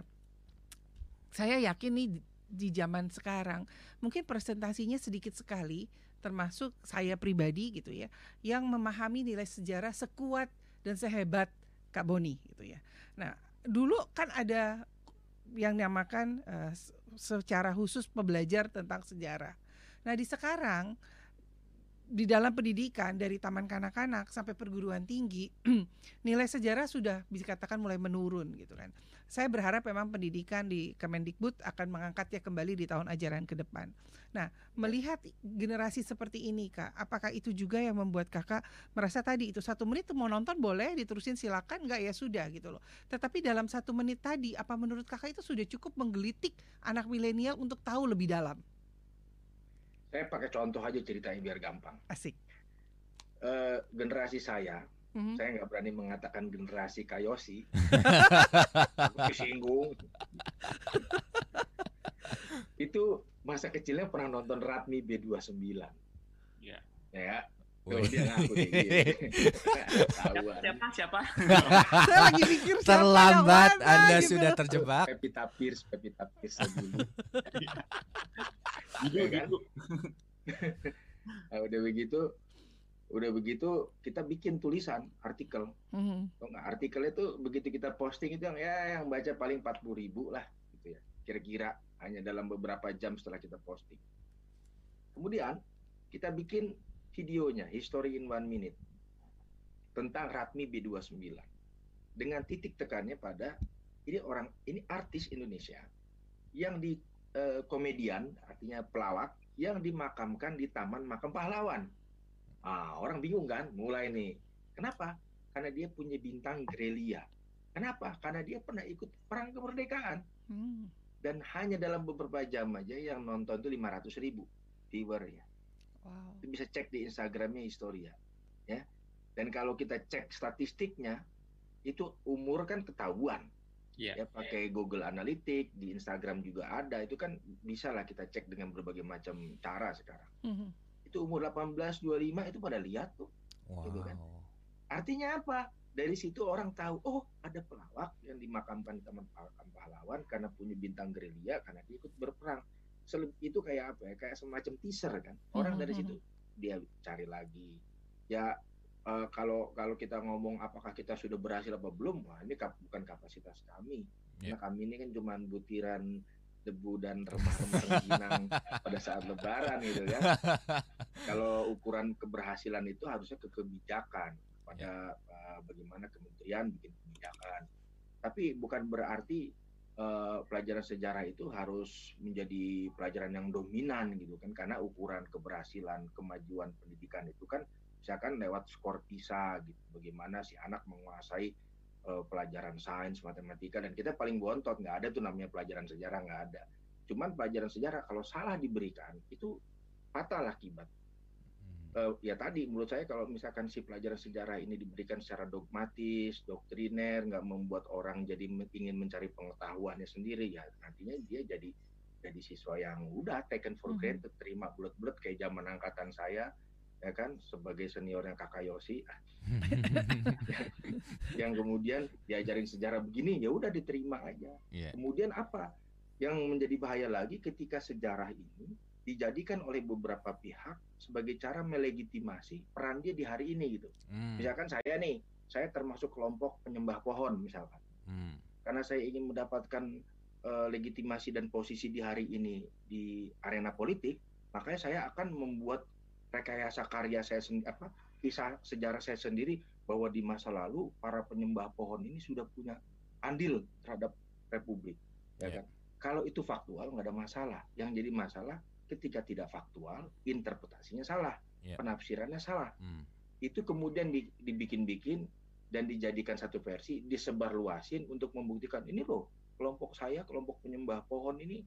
Saya yakin nih di zaman sekarang mungkin presentasinya sedikit sekali termasuk saya pribadi gitu ya yang memahami nilai sejarah sekuat dan sehebat Kak Boni gitu ya. Nah, dulu kan ada yang dinamakan uh, secara khusus pembelajar tentang sejarah. Nah, di sekarang di dalam pendidikan dari taman kanak-kanak sampai perguruan tinggi (clears throat) nilai sejarah sudah bisa katakan mulai menurun gitu kan. Saya berharap memang pendidikan di Kemendikbud akan mengangkatnya kembali di tahun ajaran ke depan. Nah, melihat generasi seperti ini kak, apakah itu juga yang membuat kakak merasa tadi itu satu menit mau nonton boleh diterusin silakan nggak ya sudah gitu loh. Tetapi dalam satu menit tadi, apa menurut kakak itu sudah cukup menggelitik anak milenial untuk tahu lebih dalam? Saya pakai contoh aja ceritanya biar gampang. Asik. Uh, generasi saya, mm-hmm. saya nggak berani mengatakan generasi Kayosi. (laughs) Kesinggung. itu masa kecilnya pernah nonton Ratmi B29. Iya. Ya. Oh, dia ngaku (laughs) siapa, siapa? (laughs) Saya lagi mikir siapa Terlambat mana, Anda gitu. sudah terjebak. Pepita Pierce, Pepita Pierce dulu. (laughs) gitu kan? nah, udah begitu, udah begitu kita bikin tulisan artikel. Mm-hmm. Nggak, artikel itu begitu kita posting itu yang ya yang baca paling 40 ribu lah gitu ya. Kira-kira hanya dalam beberapa jam setelah kita posting. Kemudian kita bikin videonya History in One Minute tentang Ratmi B29 dengan titik tekannya pada ini orang ini artis Indonesia yang di eh, komedian artinya pelawak yang dimakamkan di Taman Makam Pahlawan. Ah, orang bingung kan? Mulai nih. Kenapa? Karena dia punya bintang gerilya. Kenapa? Karena dia pernah ikut perang kemerdekaan. Hmm. Dan hanya dalam beberapa jam aja yang nonton itu 500 ribu viewer ya. Wow. Itu bisa cek di Instagramnya Historia, ya. Dan kalau kita cek statistiknya, itu umur kan ketahuan. Yeah. Ya pakai yeah. Google Analytics di Instagram juga ada. Itu kan bisa lah kita cek dengan berbagai macam cara sekarang. Mm -hmm. Itu umur 18, 25 itu pada lihat tuh. Wow. Gitu kan. Artinya apa? Dari situ orang tahu, oh ada pelawak yang dimakamkan di Taman Pahlawan karena punya bintang gerilya karena dia ikut berperang itu kayak apa ya kayak semacam teaser kan. Orang dari situ dia cari lagi. Ya uh, kalau kalau kita ngomong apakah kita sudah berhasil apa belum wah ini kap, bukan kapasitas kami. Yeah. karena kami ini kan cuma butiran debu dan remah-remah rengginang (laughs) pada saat lebaran gitu ya. (laughs) Kalau ukuran keberhasilan itu harusnya ke kebijakan pada uh, bagaimana kementerian bikin kebijakan. Tapi bukan berarti uh, pelajaran sejarah itu harus menjadi pelajaran yang dominan gitu kan. Karena ukuran keberhasilan kemajuan pendidikan itu kan misalkan lewat skor PISA gitu. Bagaimana si anak menguasai uh, pelajaran sains matematika dan kita paling bontot. Nggak ada tuh namanya pelajaran sejarah nggak ada. Cuman pelajaran sejarah kalau salah diberikan itu fatal akibat ya tadi menurut saya kalau misalkan si pelajaran sejarah ini diberikan secara dogmatis, doktriner, nggak membuat orang jadi ingin mencari pengetahuannya sendiri ya nantinya dia jadi jadi siswa yang udah taken for hmm. granted, hmm. terima bulat-bulat kayak zaman angkatan saya ya kan sebagai seniornya kakak Yosi (laughs) yang kemudian diajarin sejarah begini ya udah diterima aja. Yeah. Kemudian apa? Yang menjadi bahaya lagi ketika sejarah ini dijadikan oleh beberapa pihak sebagai cara melegitimasi peran dia di hari ini gitu. Hmm. Misalkan saya nih, saya termasuk kelompok penyembah pohon misalkan. Hmm. Karena saya ingin mendapatkan uh, legitimasi dan posisi di hari ini di arena politik, makanya saya akan membuat rekayasa karya saya sendiri apa kisah sejarah saya sendiri bahwa di masa lalu para penyembah pohon ini sudah punya andil terhadap republik ya yeah. kan kalau itu faktual nggak ada masalah yang jadi masalah ketika tidak faktual interpretasinya salah yeah. penafsirannya salah hmm. itu kemudian dibikin-bikin dan dijadikan satu versi disebarluasin untuk membuktikan ini loh kelompok saya kelompok penyembah pohon ini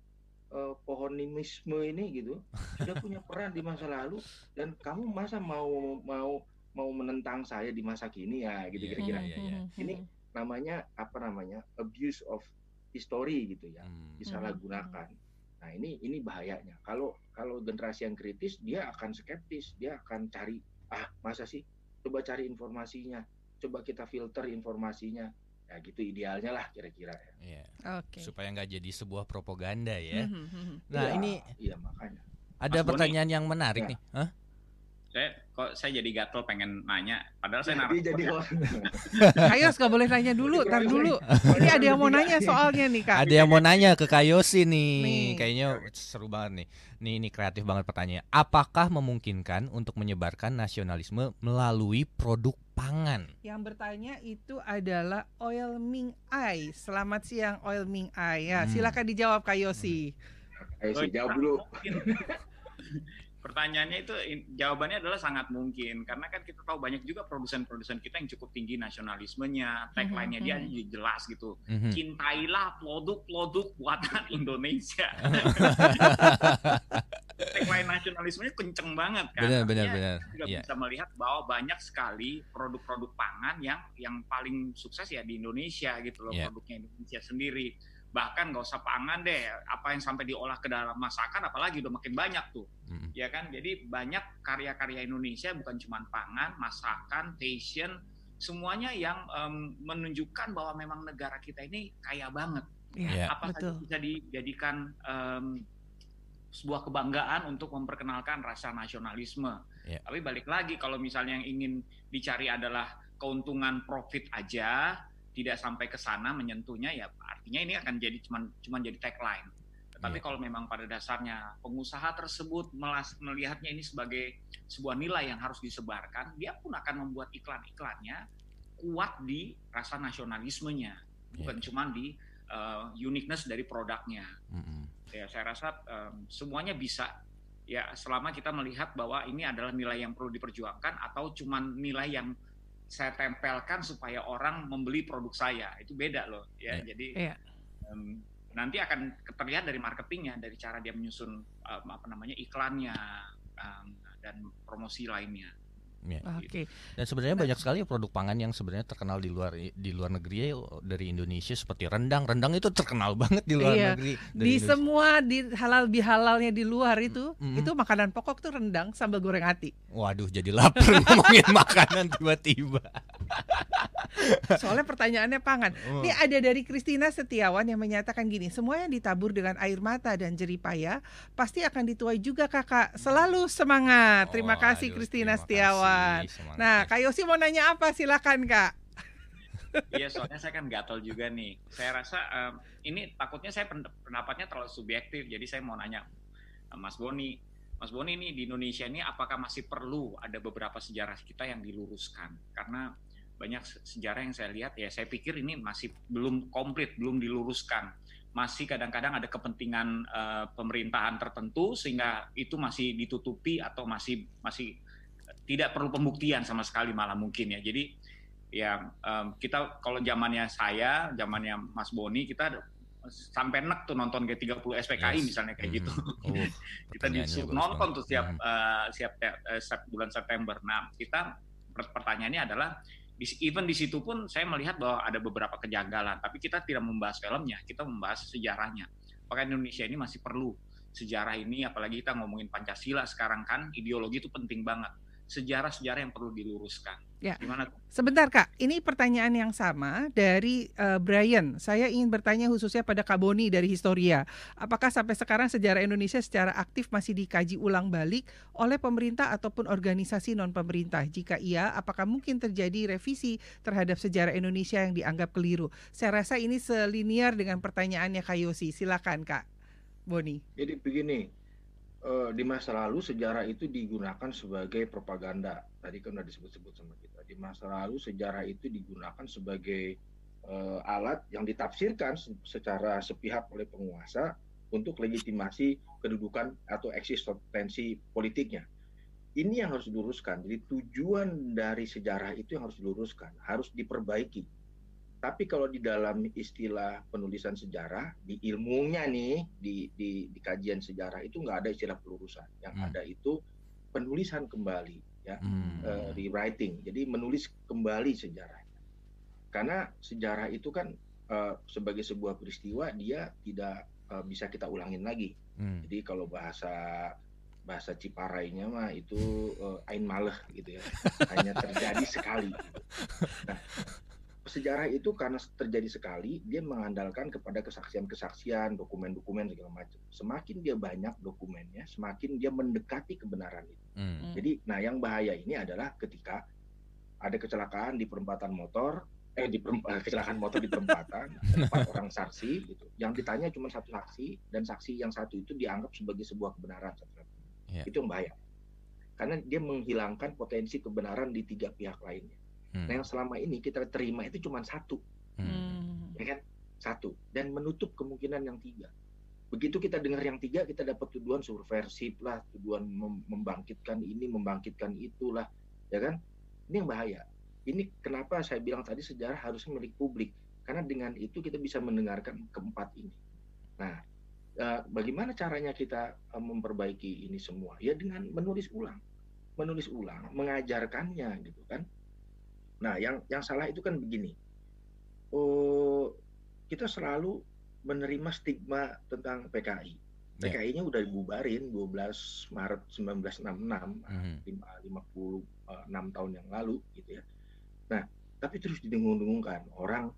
uh, pohonimisme ini gitu (laughs) sudah punya peran di masa lalu dan kamu masa mau mau mau menentang saya di masa kini ya gitu yeah, kira-kira yeah, yeah, yeah. ini namanya apa namanya abuse of history gitu ya hmm. disalahgunakan nah ini ini bahayanya kalau kalau generasi yang kritis dia akan skeptis dia akan cari ah masa sih coba cari informasinya coba kita filter informasinya ya gitu idealnya lah kira-kira ya. Iya. Okay. Supaya nggak jadi sebuah propaganda ya. Mm-hmm. Nah ya, ini iya makanya. Ada Mas pertanyaan Boni, yang menarik ya. nih. Hah? Saya kok saya jadi gatel pengen nanya. Padahal saya narasumber. jadi (laughs) Kayos nggak boleh nanya dulu, tar dulu. Ini ada yang mau nanya soalnya nih kak. Ada yang mau nanya ke Kayosi nih. nih. Kayaknya seru banget nih. Nih ini kreatif banget pertanyaan. Apakah memungkinkan untuk menyebarkan nasionalisme melalui produk pangan? Yang bertanya itu adalah Oil Ming Ai. Selamat siang Oil Ming Ai. Ya, hmm. silakan dijawab Kayosi. Kayosi jawab dulu. Pertanyaannya itu jawabannya adalah sangat mungkin karena kan kita tahu banyak juga produsen-produsen kita yang cukup tinggi nasionalismenya, tagline-nya dia mm-hmm. jelas gitu. Mm-hmm. Cintailah produk-produk buatan (laughs) Indonesia. (laughs) tagline nasionalismenya kenceng banget kan. Benar, benar, benar. Kita yeah. bisa melihat bahwa banyak sekali produk-produk pangan yang yang paling sukses ya di Indonesia gitu loh, yeah. produknya Indonesia sendiri bahkan nggak usah pangan deh apa yang sampai diolah ke dalam masakan apalagi udah makin banyak tuh hmm. ya kan jadi banyak karya-karya Indonesia bukan cuma pangan masakan fashion semuanya yang um, menunjukkan bahwa memang negara kita ini kaya banget ya, apa betul. saja bisa dijadikan um, sebuah kebanggaan untuk memperkenalkan rasa nasionalisme ya. tapi balik lagi kalau misalnya yang ingin dicari adalah keuntungan profit aja tidak sampai ke sana menyentuhnya ya artinya ini akan jadi cuman cuman jadi tagline. Tetapi yeah. kalau memang pada dasarnya pengusaha tersebut melas, melihatnya ini sebagai sebuah nilai yang harus disebarkan, dia pun akan membuat iklan-iklannya kuat di rasa nasionalismenya, yeah. bukan cuma di uh, uniqueness dari produknya. Mm -hmm. Ya saya rasa um, semuanya bisa ya selama kita melihat bahwa ini adalah nilai yang perlu diperjuangkan atau cuma nilai yang saya tempelkan supaya orang membeli produk saya itu beda loh ya yeah. jadi yeah. Um, nanti akan terlihat dari marketingnya dari cara dia menyusun um, apa namanya iklannya um, dan promosi lainnya Ya, Oke. Okay. Dan sebenarnya nah, banyak sekali produk pangan yang sebenarnya terkenal di luar di luar negeri ya dari Indonesia seperti rendang. Rendang itu terkenal (laughs) banget di luar iya. negeri. Di Indonesia. semua di halal bihalalnya di luar itu, mm -hmm. itu makanan pokok tuh rendang sambal goreng hati. Waduh, jadi lapar (laughs) ngomongin makanan tiba-tiba. (laughs) Soalnya pertanyaannya pangan. Oh. Ini ada dari Kristina Setiawan yang menyatakan gini, semua yang ditabur dengan air mata dan jeripaya pasti akan dituai juga kakak. Selalu semangat. Terima oh, kasih Kristina Setiawan. Semangat. Nah, Kak Yosi mau nanya apa? Silakan, Kak. Iya, soalnya saya kan gatel juga nih. Saya rasa um, ini takutnya saya pendapatnya terlalu subjektif. Jadi saya mau nanya Mas Boni, Mas Boni ini di Indonesia ini apakah masih perlu ada beberapa sejarah kita yang diluruskan? Karena banyak sejarah yang saya lihat ya saya pikir ini masih belum komplit, belum diluruskan. Masih kadang-kadang ada kepentingan uh, pemerintahan tertentu sehingga itu masih ditutupi atau masih masih tidak perlu pembuktian sama sekali malah mungkin ya. Jadi ya um, kita kalau zamannya saya, zamannya Mas Boni kita sampai nek tuh nonton G30 SPKI yes. misalnya kayak gitu. Mm. (laughs) Oh, kita disuruh nonton tuh setiap mm. uh, siap uh, setiap bulan September. Nah, kita pertanyaannya adalah even di situ pun saya melihat bahwa ada beberapa kejanggalan, tapi kita tidak membahas filmnya, kita membahas sejarahnya. Apakah Indonesia ini masih perlu sejarah ini apalagi kita ngomongin Pancasila sekarang kan ideologi itu penting banget sejarah-sejarah yang perlu diluruskan. Ya. Gimana? Sebentar Kak, ini pertanyaan yang sama dari uh, Brian. Saya ingin bertanya khususnya pada Kak Boni dari Historia. Apakah sampai sekarang sejarah Indonesia secara aktif masih dikaji ulang balik oleh pemerintah ataupun organisasi non pemerintah? Jika iya, apakah mungkin terjadi revisi terhadap sejarah Indonesia yang dianggap keliru? Saya rasa ini selinier dengan pertanyaannya Kak Yosi. Silakan Kak Boni. Jadi begini, uh, di masa lalu sejarah itu digunakan sebagai propaganda. Tadi kan sudah disebut-sebut sama kita. Di masa lalu sejarah itu digunakan sebagai uh, alat yang ditafsirkan secara sepihak oleh penguasa untuk legitimasi kedudukan atau eksistensi politiknya. Ini yang harus diluruskan. Jadi tujuan dari sejarah itu yang harus diluruskan, harus diperbaiki tapi kalau di dalam istilah penulisan sejarah, di ilmunya nih, di, di, di kajian sejarah itu nggak ada istilah pelurusan. Yang hmm. ada itu penulisan kembali, ya, hmm. uh, rewriting. Jadi menulis kembali sejarah. Karena sejarah itu kan uh, sebagai sebuah peristiwa dia tidak uh, bisa kita ulangin lagi. Hmm. Jadi kalau bahasa bahasa Ciparainya mah itu uh, ain maleh gitu ya, (laughs) hanya terjadi sekali. Gitu. Nah, sejarah itu karena terjadi sekali, dia mengandalkan kepada kesaksian-kesaksian, dokumen-dokumen segala macam. Semakin dia banyak dokumennya, semakin dia mendekati kebenaran itu. Hmm. Jadi, nah yang bahaya ini adalah ketika ada kecelakaan di perempatan motor, eh di (laughs) kecelakaan motor di perempatan, empat (laughs) orang saksi gitu. Yang ditanya cuma satu saksi dan saksi yang satu itu dianggap sebagai sebuah kebenaran. Yeah. Itu yang bahaya. Karena dia menghilangkan potensi kebenaran di tiga pihak lainnya. Hmm. Nah yang selama ini kita terima itu cuma satu, hmm. ya kan satu dan menutup kemungkinan yang tiga. Begitu kita dengar yang tiga, kita dapat tuduhan subversif lah, tuduhan membangkitkan ini, membangkitkan itulah, ya kan? Ini yang bahaya. Ini kenapa saya bilang tadi sejarah harusnya milik publik, karena dengan itu kita bisa mendengarkan keempat ini. Nah, eh, bagaimana caranya kita eh, memperbaiki ini semua? Ya dengan menulis ulang, menulis ulang, mengajarkannya, gitu kan? Nah, yang yang salah itu kan begini. Oh, kita selalu menerima stigma tentang PKI. Yeah. PKI-nya udah dibubarin 12 Maret 1966, mm -hmm. 56 tahun yang lalu gitu ya. Nah, tapi terus didengung-dengungkan orang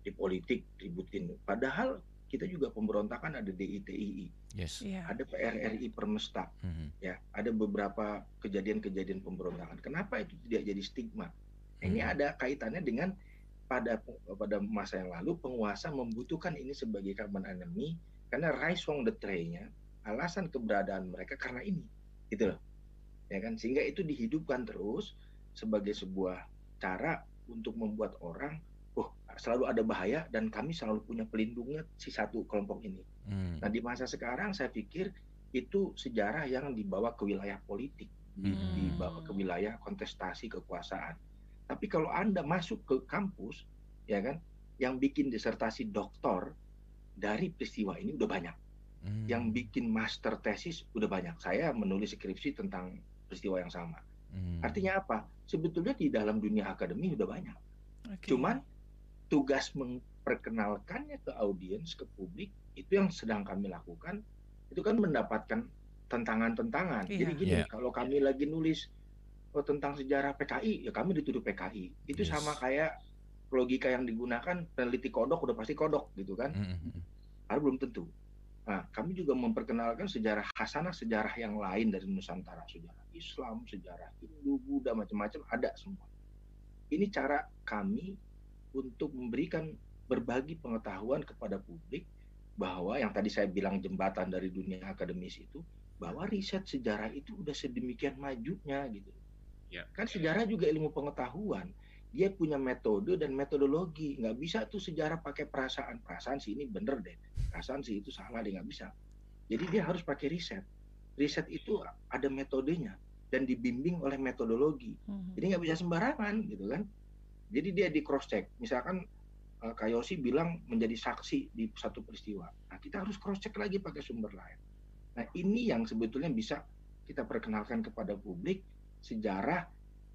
di politik ributin. Padahal kita juga pemberontakan ada DITII, yes. yeah. ada PRRI Permesta, mm -hmm. ya, ada beberapa kejadian-kejadian pemberontakan. Kenapa itu tidak jadi stigma? Ini hmm. ada kaitannya dengan pada pada masa yang lalu penguasa membutuhkan ini sebagai carbon enemy karena rise from the tray-nya alasan keberadaan mereka karena ini gitu loh ya kan sehingga itu dihidupkan terus sebagai sebuah cara untuk membuat orang oh selalu ada bahaya dan kami selalu punya pelindungnya si satu kelompok ini hmm. nah di masa sekarang saya pikir itu sejarah yang dibawa ke wilayah politik hmm. dibawa ke wilayah kontestasi kekuasaan tapi kalau Anda masuk ke kampus, ya kan, yang bikin disertasi doktor dari peristiwa ini udah banyak. Hmm. Yang bikin master tesis udah banyak. Saya menulis skripsi tentang peristiwa yang sama. Hmm. Artinya apa? Sebetulnya di dalam dunia akademi udah banyak. Okay. Cuman tugas memperkenalkannya ke audiens, ke publik, itu yang sedang kami lakukan. Itu kan mendapatkan tentangan-tentangan. Yeah. Jadi gini, yeah. kalau kami lagi nulis oh, tentang sejarah PKI ya kami dituduh PKI itu yes. sama kayak logika yang digunakan peneliti kodok udah pasti kodok gitu kan? Mm -hmm. Harus belum tentu. Nah kami juga memperkenalkan sejarah hasanah sejarah yang lain dari Nusantara. Sejarah Islam sejarah Hindu Buddha macam-macam ada semua. Ini cara kami untuk memberikan berbagi pengetahuan kepada publik bahwa yang tadi saya bilang jembatan dari dunia akademis itu bahwa riset sejarah itu udah sedemikian majunya gitu Ya. Kan sejarah juga ilmu pengetahuan. Dia punya metode dan metodologi. Nggak bisa tuh sejarah pakai perasaan. Perasaan sih ini bener deh. Perasaan sih itu salah deh nggak bisa. Jadi dia harus pakai riset. Riset itu ada metodenya dan dibimbing oleh metodologi. Hmm. Jadi nggak bisa sembarangan gitu kan. Jadi dia di cross check. Misalkan uh, Kayosi bilang menjadi saksi di satu peristiwa. Nah kita harus cross check lagi pakai sumber lain. Nah ini yang sebetulnya bisa kita perkenalkan kepada publik sejarah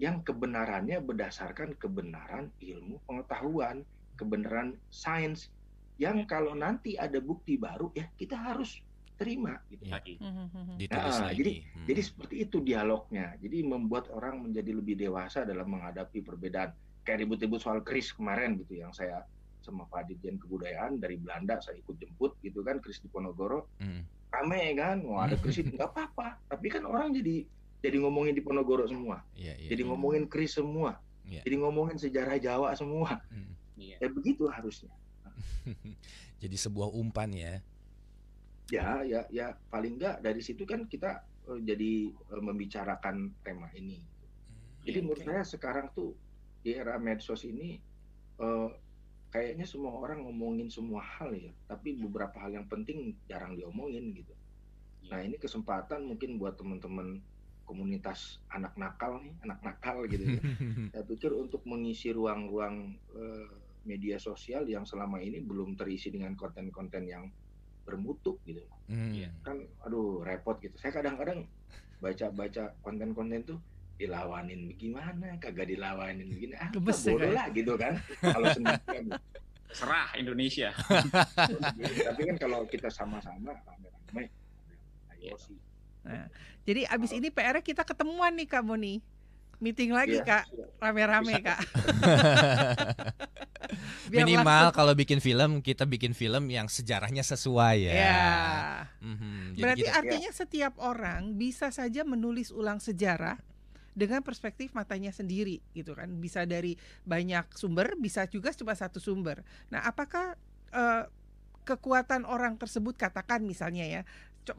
yang kebenarannya berdasarkan kebenaran ilmu pengetahuan, kebenaran sains yang kalau nanti ada bukti baru ya kita harus terima gitu. Ya. Ditulis nah, lagi. Jadi hmm. jadi seperti itu dialognya. Jadi membuat orang menjadi lebih dewasa dalam menghadapi perbedaan. Kayak ribut-ribut soal kris kemarin gitu yang saya sama Pak Dirjen Kebudayaan dari Belanda saya ikut jemput gitu kan kris di Ponorogo. Hmm. Rame kan, mau ada kris (laughs) nggak apa-apa. Tapi kan orang jadi jadi ngomongin di Ponorogo semua, yeah, yeah, jadi yeah. ngomongin Kris semua, yeah. jadi ngomongin sejarah Jawa semua. Mm. Yeah. Ya begitu harusnya. (laughs) jadi sebuah umpan ya. ya ya ya paling enggak dari situ kan kita uh, jadi uh, membicarakan tema ini. Jadi okay. menurut saya sekarang tuh di era medsos ini uh, kayaknya semua orang ngomongin semua hal ya, tapi beberapa hal yang penting jarang diomongin gitu. Nah ini kesempatan mungkin buat teman-teman komunitas anak nakal nih, anak nakal gitu ya. (laughs) Saya pikir untuk mengisi ruang-ruang uh, media sosial yang selama ini belum terisi dengan konten-konten yang bermutu gitu. Hmm. Kan aduh repot gitu. Saya kadang-kadang baca-baca konten-konten tuh dilawanin bagaimana kagak dilawanin begini ah Gebes, bodoh ya, lah gitu kan kalau sendirian serah Indonesia tapi kan kalau kita sama-sama rame-rame ayo sih nah, jadi abis ini PR kita ketemuan nih Kak Boni meeting lagi ya, kak. Rame-rame kak. (laughs) Minimal kalau bikin film kita bikin film yang sejarahnya sesuai ya, ya. Mm-hmm. berarti kita, artinya ya. setiap orang bisa saja menulis ulang sejarah dengan perspektif matanya sendiri gitu kan. Bisa dari banyak sumber bisa juga cuma satu sumber. Nah apakah uh, kekuatan orang tersebut katakan misalnya ya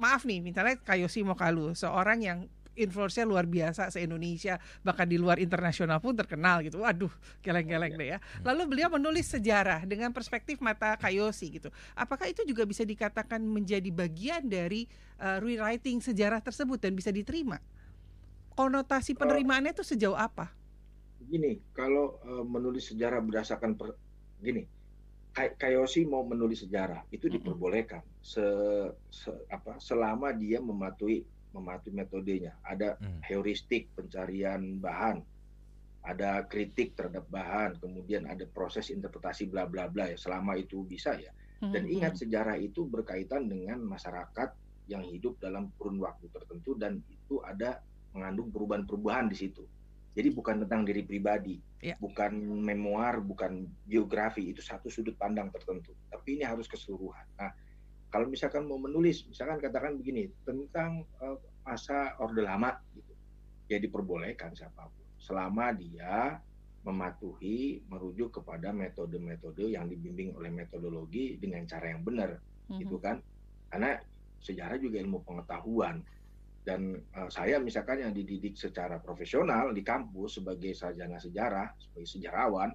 maaf nih misalnya Kayosi Mokalu seorang yang influencer luar biasa se-Indonesia bahkan di luar internasional pun terkenal gitu. Waduh, geleng-geleng deh ya. Lalu beliau menulis sejarah dengan perspektif mata Kayosi gitu. Apakah itu juga bisa dikatakan menjadi bagian dari uh, rewriting sejarah tersebut dan bisa diterima? Konotasi penerimaannya itu sejauh apa? Gini, kalau uh, menulis sejarah berdasarkan per, gini, Kayosi mau menulis sejarah itu diperbolehkan se, se apa selama dia mematuhi mematuhi metodenya. Ada hmm. heuristik pencarian bahan, ada kritik terhadap bahan, kemudian ada proses interpretasi bla bla bla ya. Selama itu bisa ya. Dan ingat sejarah itu berkaitan dengan masyarakat yang hidup dalam kurun waktu tertentu dan itu ada mengandung perubahan-perubahan di situ. Jadi bukan tentang diri pribadi, ya. bukan memoir, bukan biografi, itu satu sudut pandang tertentu. Tapi ini harus keseluruhan. Nah, kalau misalkan mau menulis, misalkan katakan begini tentang uh, masa Orde Lama, gitu, ya diperbolehkan siapa pun, selama dia mematuhi, merujuk kepada metode-metode yang dibimbing oleh metodologi dengan cara yang benar, mm-hmm. gitu kan? Karena sejarah juga ilmu pengetahuan dan uh, saya misalkan yang dididik secara profesional di kampus sebagai sarjana sejarah, sebagai sejarawan,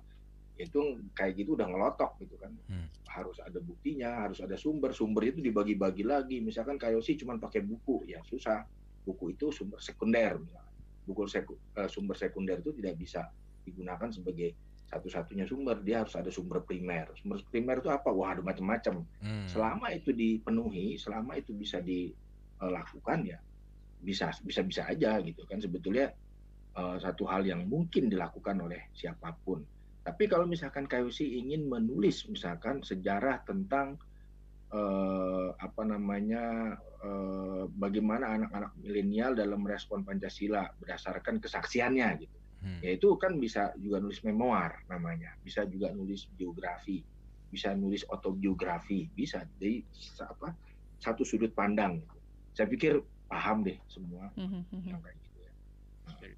itu kayak gitu udah ngelotok gitu kan. Hmm. harus ada buktinya harus ada sumber sumber itu dibagi-bagi lagi. Misalkan sih cuma pakai buku ya susah. Buku itu sumber sekunder misalkan. buku seku, uh, sumber sekunder itu tidak bisa digunakan sebagai satu-satunya sumber. Dia harus ada sumber primer. Sumber primer itu apa? Wah ada macam-macam. Hmm. selama itu dipenuhi selama itu bisa dilakukan ya bisa bisa bisa aja gitu kan sebetulnya uh, satu hal yang mungkin dilakukan oleh siapa pun tapi kalau misalkan KUC ingin menulis misalkan sejarah tentang eh, apa namanya eh, bagaimana anak-anak milenial dalam merespon Pancasila berdasarkan kesaksiannya gitu. Hmm. Ya itu kan bisa juga nulis memoir namanya, bisa juga nulis biografi, bisa nulis autobiografi, bisa. Jadi apa satu sudut pandang. Saya pikir paham deh semua hmm, hmm, hmm. gitu ya. Nah. Oke.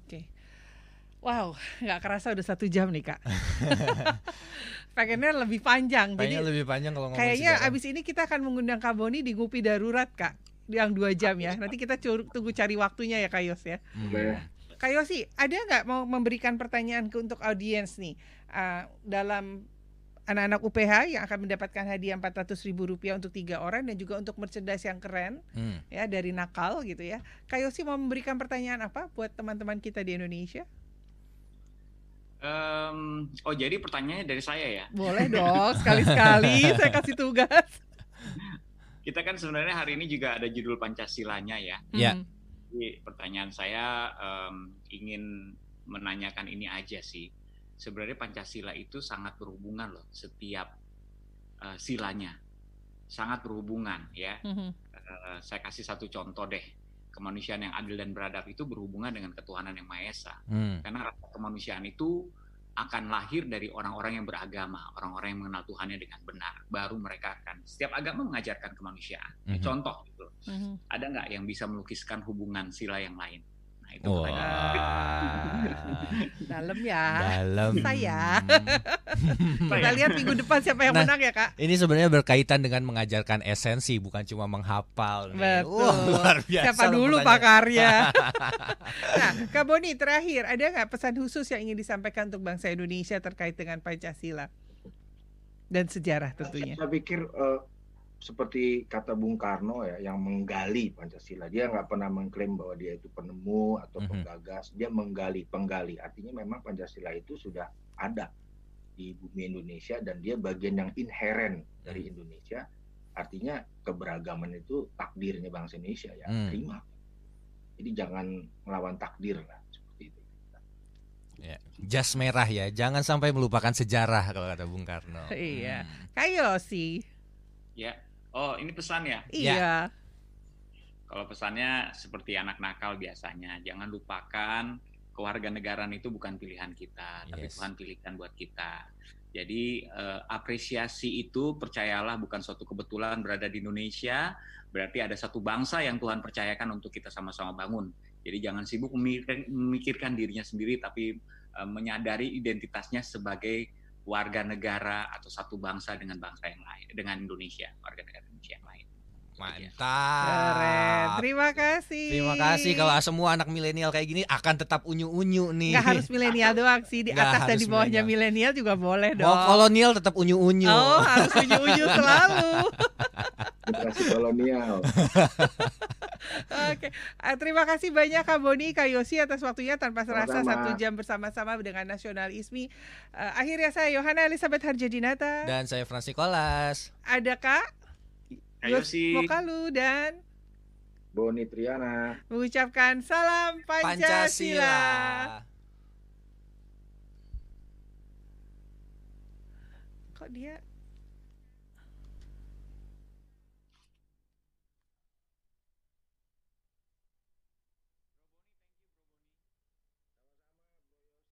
Okay. Wow, nggak kerasa udah satu jam nih kak. (laughs) Pengennya lebih panjang. Pengennya jadi lebih panjang kalau ngomong Kayaknya sejarah. abis ini kita akan mengundang Kak Boni di Ngupi Darurat kak, yang dua jam ya. Nanti kita tunggu cari waktunya ya Kak Yos ya. Hmm. Kak Yosi, ada nggak mau memberikan pertanyaan ke untuk audiens nih uh, dalam anak-anak UPH yang akan mendapatkan hadiah 400 ribu rupiah untuk tiga orang dan juga untuk merchandise yang keren hmm. ya dari nakal gitu ya. Kak Yosi mau memberikan pertanyaan apa buat teman-teman kita di Indonesia? Um, oh jadi pertanyaannya dari saya ya? Boleh dong, sekali-sekali (laughs) saya kasih tugas. Kita kan sebenarnya hari ini juga ada judul Pancasilanya ya. Iya. Hmm. Jadi pertanyaan saya um, ingin menanyakan ini aja sih. Sebenarnya Pancasila itu sangat berhubungan loh setiap uh, silanya, sangat berhubungan ya. -hmm. uh, saya kasih satu contoh deh kemanusiaan yang adil dan beradab itu berhubungan dengan ketuhanan yang Maha Esa. Hmm. Karena rasa kemanusiaan itu akan lahir dari orang-orang yang beragama, orang-orang yang mengenal Tuhannya dengan benar. Baru mereka akan setiap agama mengajarkan kemanusiaan. Hmm. Contoh gitu. Hmm. Ada nggak yang bisa melukiskan hubungan sila yang lain? Nah, itu (laughs) Dalam ya. Dalam. Saya. (laughs) Kita lihat minggu depan siapa yang nah, menang ya kak. Ini sebenarnya berkaitan dengan mengajarkan esensi, bukan cuma menghafal. Nih. Betul. Wah, luar biasa. Siapa dulu Pak Karya? (laughs) nah, Kak Boni terakhir ada nggak pesan khusus yang ingin disampaikan untuk bangsa Indonesia terkait dengan Pancasila dan sejarah tentunya? Saya pikir uh, seperti kata Bung Karno ya yang menggali Pancasila. Dia nggak pernah mengklaim bahwa dia itu penemu atau mm-hmm. penggagas. Dia menggali penggali. Artinya memang Pancasila itu sudah ada di bumi Indonesia dan dia bagian yang inheren dari mhm. Indonesia. Artinya keberagaman itu takdirnya bangsa Indonesia ya mm. terima. Jadi jangan melawan takdir lah seperti itu. Ya, jas merah ya. Jangan sampai melupakan sejarah kalau kata Bung Karno. Iya. Hmm. kayak sih. Ya Oh, ini pesan ya? Iya. Ya. Kalau pesannya seperti anak nakal biasanya, jangan lupakan kewarganegaraan itu bukan pilihan kita, yes. tapi Tuhan pilihkan buat kita. Jadi eh, apresiasi itu percayalah bukan suatu kebetulan berada di Indonesia, berarti ada satu bangsa yang Tuhan percayakan untuk kita sama-sama bangun. Jadi jangan sibuk memikirkan, memikirkan dirinya sendiri, tapi eh, menyadari identitasnya sebagai warga negara atau satu bangsa dengan bangsa yang lain dengan Indonesia warga negara Indonesia yang lain mantap Keren. terima kasih. Terima kasih. Kalau semua anak milenial kayak gini akan tetap unyu-unyu nih. Nggak harus milenial doang sih. Di atas dan di bawahnya milenial. juga boleh dong. mau kolonial tetap unyu-unyu. Oh harus unyu-unyu (laughs) selalu. Generasi kolonial. (laughs) Oke, uh, terima kasih banyak Kak Boni, Kak Yosi atas waktunya tanpa serasa satu jam bersama-sama dengan Nasionalisme. Uh, akhirnya saya Yohana Elizabeth Harjadinata. Dan saya Francis Kolas. Ada Kak Yosi Mokalu dan Boni Triana mengucapkan salam Pancasila. Pancasila. Kok dia